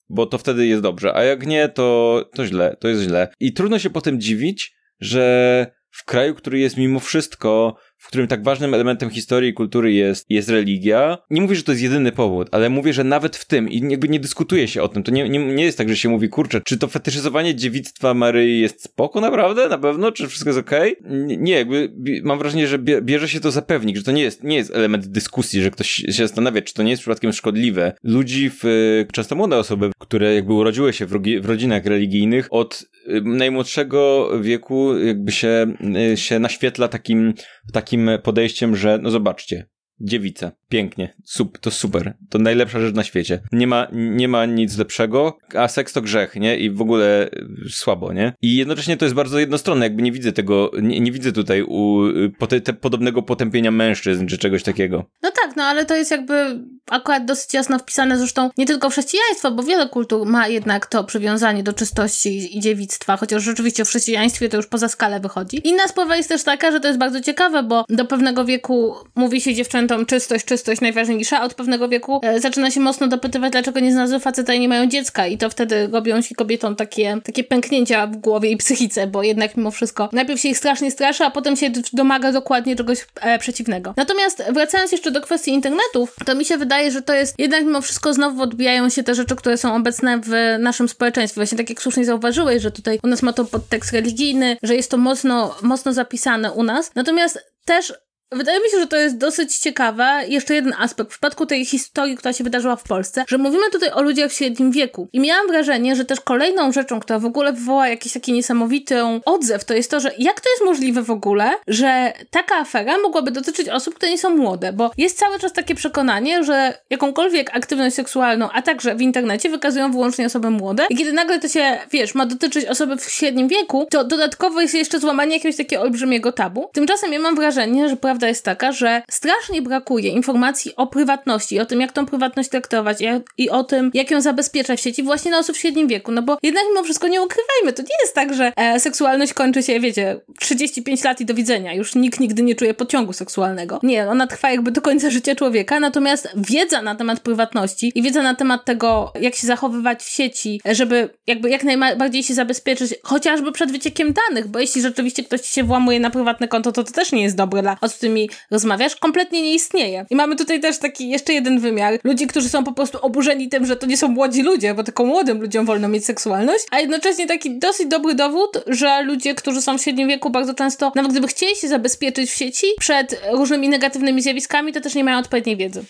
bo to wtedy jest dobrze, a jak nie, to, to źle, to jest źle. I trudno się potem dziwić, że w kraju, który jest mimo wszystko w którym tak ważnym elementem historii i kultury jest, jest religia. Nie mówię, że to jest jedyny powód, ale mówię, że nawet w tym i jakby nie dyskutuje się o tym. To nie, nie, nie jest tak, że się mówi, kurczę, czy to fetyszyzowanie dziewictwa Maryi jest spoko naprawdę? Na pewno? Czy wszystko jest okej? Okay? Nie, jakby mam wrażenie, że bierze się to za pewnik, że to nie jest, nie jest element dyskusji, że ktoś się zastanawia, czy to nie jest przypadkiem szkodliwe. Ludzi, w, często młode osoby, które jakby urodziły się w, w rodzinach religijnych, od y, najmłodszego wieku jakby się, y, się naświetla takim, takim takim podejściem, że no zobaczcie, dziewica, pięknie, sup, to super, to najlepsza rzecz na świecie. Nie ma, nie ma nic lepszego, a seks to grzech, nie? I w ogóle słabo, nie? I jednocześnie to jest bardzo jednostronne, jakby nie widzę tego, nie, nie widzę tutaj u, pote, te, podobnego potępienia mężczyzn czy czegoś takiego. No tak, no ale to jest jakby akurat dosyć jasno wpisane zresztą nie tylko w chrześcijaństwo, bo wiele kultur ma jednak to przywiązanie do czystości i dziewictwa, chociaż rzeczywiście w chrześcijaństwie to już poza skalę wychodzi. Inna sprawa jest też taka, że to jest bardzo ciekawe, bo do pewnego wieku mówi się dziewczętom czystość, czystość najważniejsza, a od pewnego wieku e, zaczyna się mocno dopytywać, dlaczego nie znalazły faceta i nie mają dziecka i to wtedy robią się kobietom takie, takie pęknięcia w głowie i psychice, bo jednak mimo wszystko najpierw się ich strasznie straszy, a potem się domaga dokładnie czegoś e, przeciwnego. Natomiast wracając jeszcze do kwestii internetów, to mi się wydaje, że to jest jednak mimo wszystko znowu odbijają się te rzeczy, które są obecne w naszym społeczeństwie. Właśnie tak jak słusznie zauważyłeś, że tutaj u nas ma to podtekst religijny, że jest to mocno, mocno zapisane u nas. Natomiast też wydaje mi się, że to jest dosyć ciekawe. Jeszcze jeden aspekt w przypadku tej historii, która się wydarzyła w Polsce, że mówimy tutaj o ludziach w średnim wieku. I miałam wrażenie, że też kolejną rzeczą, która w ogóle wywoła jakiś taki niesamowity odzew, to jest to, że jak to jest możliwe w ogóle, że taka afera mogłaby dotyczyć osób, które nie są młode, bo jest cały czas takie przekonanie, że jakąkolwiek aktywność seksualną, a także w internecie wykazują wyłącznie osoby młode. I kiedy nagle to się, wiesz, ma dotyczyć osoby w średnim wieku, to dodatkowo jest jeszcze złamanie jakiegoś takiego olbrzymiego tabu. Tymczasem ja mam wrażenie, że jest taka, że strasznie brakuje informacji o prywatności, o tym, jak tą prywatność traktować i o tym, jak ją zabezpieczać w sieci właśnie na osób w średnim wieku. No bo jednak mimo wszystko nie ukrywajmy, to nie jest tak, że e, seksualność kończy się, wiecie, 35 lat i do widzenia. Już nikt nigdy nie czuje pociągu seksualnego. Nie, ona trwa jakby do końca życia człowieka, natomiast wiedza na temat prywatności i wiedza na temat tego, jak się zachowywać w sieci, żeby jakby jak najbardziej się zabezpieczyć, chociażby przed wyciekiem danych, bo jeśli rzeczywiście ktoś się włamuje na prywatne konto, to to też nie jest dobre dla osób, którymi rozmawiasz, kompletnie nie istnieje. I mamy tutaj też taki jeszcze jeden wymiar. Ludzi, którzy są po prostu oburzeni tym, że to nie są młodzi ludzie, bo tylko młodym ludziom wolno mieć seksualność, a jednocześnie taki dosyć dobry dowód, że ludzie, którzy są w średnim wieku bardzo często, nawet gdyby chcieli się zabezpieczyć w sieci przed różnymi negatywnymi zjawiskami, to też nie mają odpowiedniej wiedzy.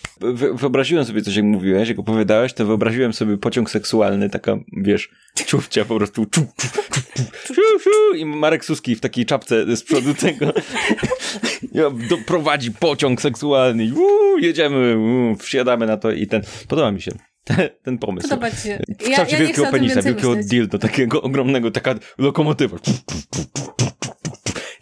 Wyobraziłem sobie coś, jak mówiłeś, jak opowiadałeś, to wyobraziłem sobie pociąg seksualny, taka, wiesz, czufcia po prostu czu, czu, czu, i Marek Suski w takiej czapce z przodu tego prowadzi pociąg seksualny jedziemy, uu, wsiadamy na to i ten, podoba mi się. Ten, pomysł. Podoba ci się. W kształcie ja, ja wielkiego penisa, wielkiego dildo, takiego ogromnego, taka lokomotywa.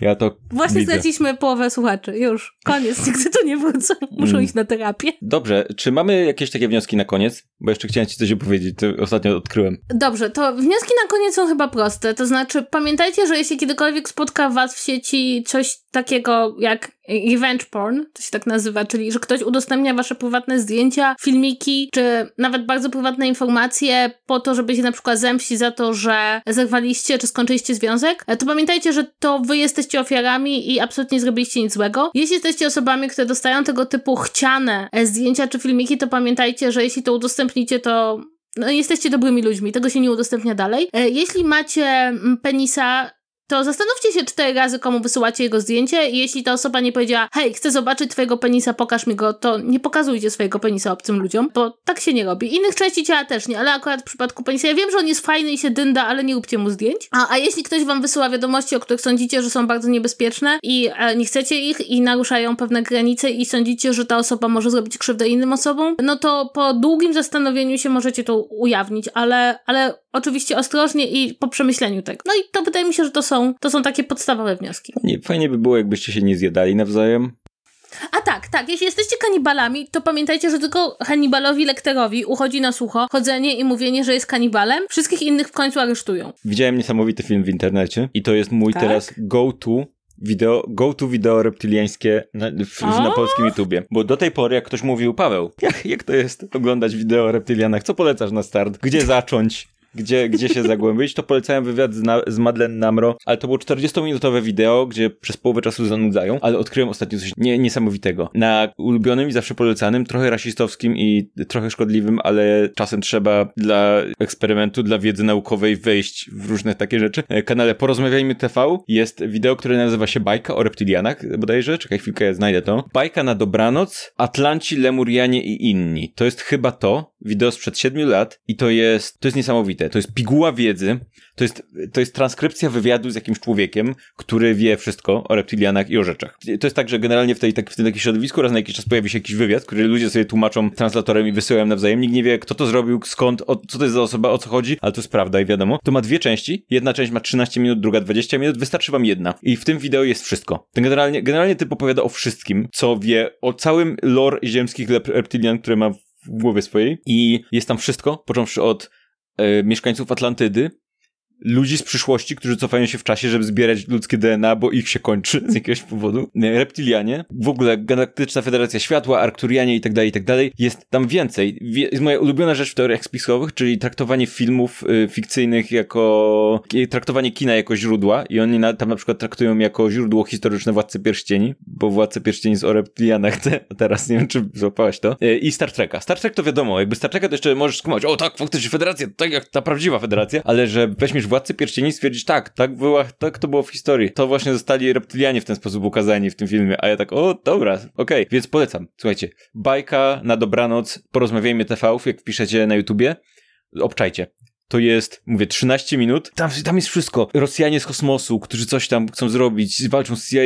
Ja to Właśnie widzę. straciliśmy połowę słuchaczy. Już. Koniec. Nigdy tu nie wrócą. Muszą mm. iść na terapię. Dobrze. Czy mamy jakieś takie wnioski na koniec? Bo jeszcze chciałem ci coś opowiedzieć. To ostatnio odkryłem. Dobrze. To wnioski na koniec są chyba proste. To znaczy pamiętajcie, że jeśli kiedykolwiek spotka was w sieci coś takiego jak revenge porn, to się tak nazywa, czyli że ktoś udostępnia wasze prywatne zdjęcia, filmiki, czy nawet bardzo prywatne informacje po to, żeby się na przykład zemścić za to, że zerwaliście, czy skończyliście związek, to pamiętajcie, że to wy jesteście ofiarami i absolutnie nie zrobiliście nic złego. Jeśli jesteście osobami, które dostają tego typu chciane zdjęcia czy filmiki, to pamiętajcie, że jeśli to udostępnicie, to no, jesteście dobrymi ludźmi, tego się nie udostępnia dalej. E, jeśli macie mm, penisa, to zastanówcie się cztery razy, komu wysyłacie jego zdjęcie i jeśli ta osoba nie powiedziała, hej, chcę zobaczyć twojego penisa, pokaż mi go, to nie pokazujcie swojego penisa obcym ludziom, bo tak się nie robi. Innych części ciała też nie, ale akurat w przypadku penisa, ja wiem, że on jest fajny i się dynda, ale nie róbcie mu zdjęć. A, a jeśli ktoś wam wysyła wiadomości, o których sądzicie, że są bardzo niebezpieczne i e, nie chcecie ich i naruszają pewne granice i sądzicie, że ta osoba może zrobić krzywdę innym osobom, no to po długim zastanowieniu się możecie to ujawnić, ale, ale oczywiście ostrożnie i po przemyśleniu tego. No i to wydaje mi się, że to są, to są takie podstawowe wnioski. Fajnie, fajnie by było, jakbyście się nie zjadali nawzajem. A tak, tak, jeśli jesteście kanibalami, to pamiętajcie, że tylko Hannibalowi Lecterowi uchodzi na sucho chodzenie i mówienie, że jest kanibalem. Wszystkich innych w końcu aresztują. Widziałem niesamowity film w internecie i to jest mój tak? teraz go-to wideo, go-to wideo reptyliańskie na, w, na polskim YouTubie. Bo do tej pory, jak ktoś mówił, Paweł, jak, jak to jest oglądać wideo o reptylianach? Co polecasz na start? Gdzie zacząć? Gdzie, gdzie się zagłębić, to polecałem wywiad z, na, z Namro, ale to było 40-minutowe wideo, gdzie przez połowę czasu zanudzają, ale odkryłem ostatnio coś nie, niesamowitego. Na ulubionym i zawsze polecanym, trochę rasistowskim i trochę szkodliwym, ale czasem trzeba dla eksperymentu, dla wiedzy naukowej wejść w różne takie rzeczy. E, kanale Porozmawiajmy TV jest wideo, które nazywa się Bajka o reptilianach, bodajże, czekaj chwilkę, ja znajdę to. Bajka na dobranoc, Atlanci, Lemurianie i inni. To jest chyba to, wideo sprzed 7 lat i to jest, to jest niesamowite. To jest piguła wiedzy, to jest, to jest transkrypcja wywiadu z jakimś człowiekiem, który wie wszystko o reptilianach i o rzeczach. To jest tak, że generalnie w, tej, tak, w tym takim środowisku raz na jakiś czas pojawi się jakiś wywiad, który ludzie sobie tłumaczą translatorem i wysyłają nawzajem. Nikt nie wie, kto to zrobił, skąd, o, co to jest za osoba, o co chodzi, ale to jest prawda i wiadomo. To ma dwie części. Jedna część ma 13 minut, druga 20 minut. Wystarczy wam jedna. I w tym wideo jest wszystko. Ten generalnie, generalnie typ opowiada o wszystkim, co wie o całym lore ziemskich reptilian, które ma w głowie swojej i jest tam wszystko, począwszy od mieszkańców Atlantydy, ludzi z przyszłości, którzy cofają się w czasie, żeby zbierać ludzkie DNA, bo ich się kończy z jakiegoś powodu. Reptilianie, w ogóle Galaktyczna Federacja Światła, Arkturianie i tak dalej, i tak dalej. Jest tam więcej. Jest moja ulubiona rzecz w teoriach spiskowych, czyli traktowanie filmów y, fikcyjnych jako, traktowanie kina jako źródła i oni na, tam na przykład traktują jako źródło historyczne Władcy Pierścieni, bo Władcy Pierścieni jest o reptilianach, te, teraz nie wiem, czy złapałaś to. Y, I Star Treka. Star Trek to wiadomo, jakby Star Treka to jeszcze możesz skumać, o tak, faktycznie Federacja, tak jak ta prawdziwa Federacja, ale że weźmiesz Władcy Pierścieni stwierdzić, tak, tak, była, tak to było w historii. To właśnie zostali reptylianie w ten sposób ukazani w tym filmie, a ja tak, o, dobra, okej, okay. więc polecam. Słuchajcie, bajka na dobranoc, porozmawiajmy TV, jak wpiszecie na YouTubie, obczajcie to jest, mówię, 13 minut. Tam, tam jest wszystko. Rosjanie z kosmosu, którzy coś tam chcą zrobić, walczą z CIA,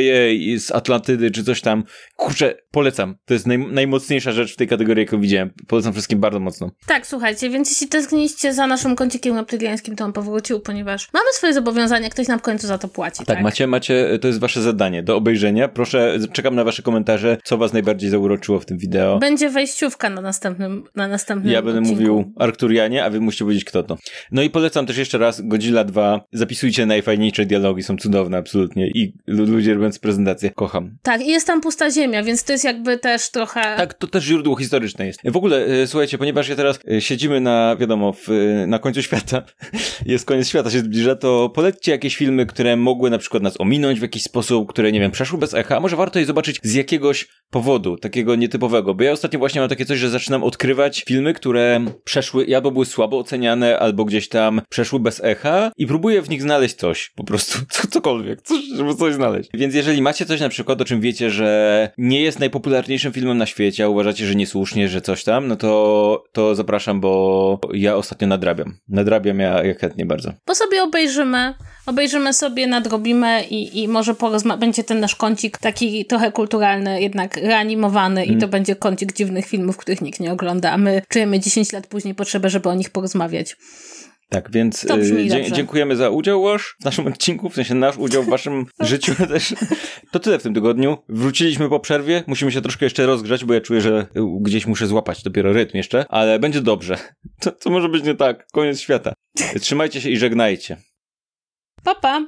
z Atlantydy, czy coś tam. Kurczę, polecam. To jest naj, najmocniejsza rzecz w tej kategorii, jaką widziałem. Polecam wszystkim bardzo mocno. Tak, słuchajcie, więc jeśli tęskniliście za naszym kącikiem reptyliańskim, to on powrócił, ponieważ mamy swoje zobowiązania, ktoś nam w końcu za to płaci. Tak, tak, macie, macie, to jest wasze zadanie do obejrzenia. Proszę, czekam na wasze komentarze, co was najbardziej zauroczyło w tym wideo. Będzie wejściówka na następnym, na następnym Ja będę odcinku. mówił Arkturianie, a wy musicie powiedzieć kto to. No i polecam też jeszcze raz Godzilla 2. Zapisujcie najfajniejsze dialogi, są cudowne absolutnie i ludzie robiąc prezentację. Kocham. Tak, i jest tam pusta ziemia, więc to jest jakby też trochę... Tak, to też źródło historyczne jest. W ogóle, e, słuchajcie, ponieważ ja teraz e, siedzimy na, wiadomo, w, e, na końcu świata, jest koniec świata się zbliża, to polećcie jakieś filmy, które mogły na przykład nas ominąć w jakiś sposób, które, nie wiem, przeszły bez echa, a może warto je zobaczyć z jakiegoś powodu, takiego nietypowego, bo ja ostatnio właśnie mam takie coś, że zaczynam odkrywać filmy, które przeszły, albo były słabo oceniane, albo gdzieś tam przeszły bez echa i próbuję w nich znaleźć coś, po prostu, co, cokolwiek, coś, żeby coś znaleźć. Więc jeżeli macie coś na przykład, o czym wiecie, że nie jest najpopularniejszym filmem na świecie, a uważacie, że niesłusznie, że coś tam, no to, to zapraszam, bo ja ostatnio nadrabiam. Nadrabiam ja, ja chętnie bardzo. Bo sobie obejrzymy, obejrzymy sobie, nadrobimy i, i może porozma- będzie ten nasz kącik taki trochę kulturalny, jednak reanimowany mm. i to będzie kącik dziwnych filmów, których nikt nie ogląda, a my czujemy 10 lat później potrzebę, żeby o nich porozmawiać. Tak, więc y, dziękujemy za udział Łoż w naszym odcinku, w sensie nasz udział w waszym życiu też. To tyle w tym tygodniu. Wróciliśmy po przerwie, musimy się troszkę jeszcze rozgrzać, bo ja czuję, że gdzieś muszę złapać dopiero rytm jeszcze, ale będzie dobrze. To, to może być nie tak, koniec świata. Trzymajcie się i żegnajcie. Papá!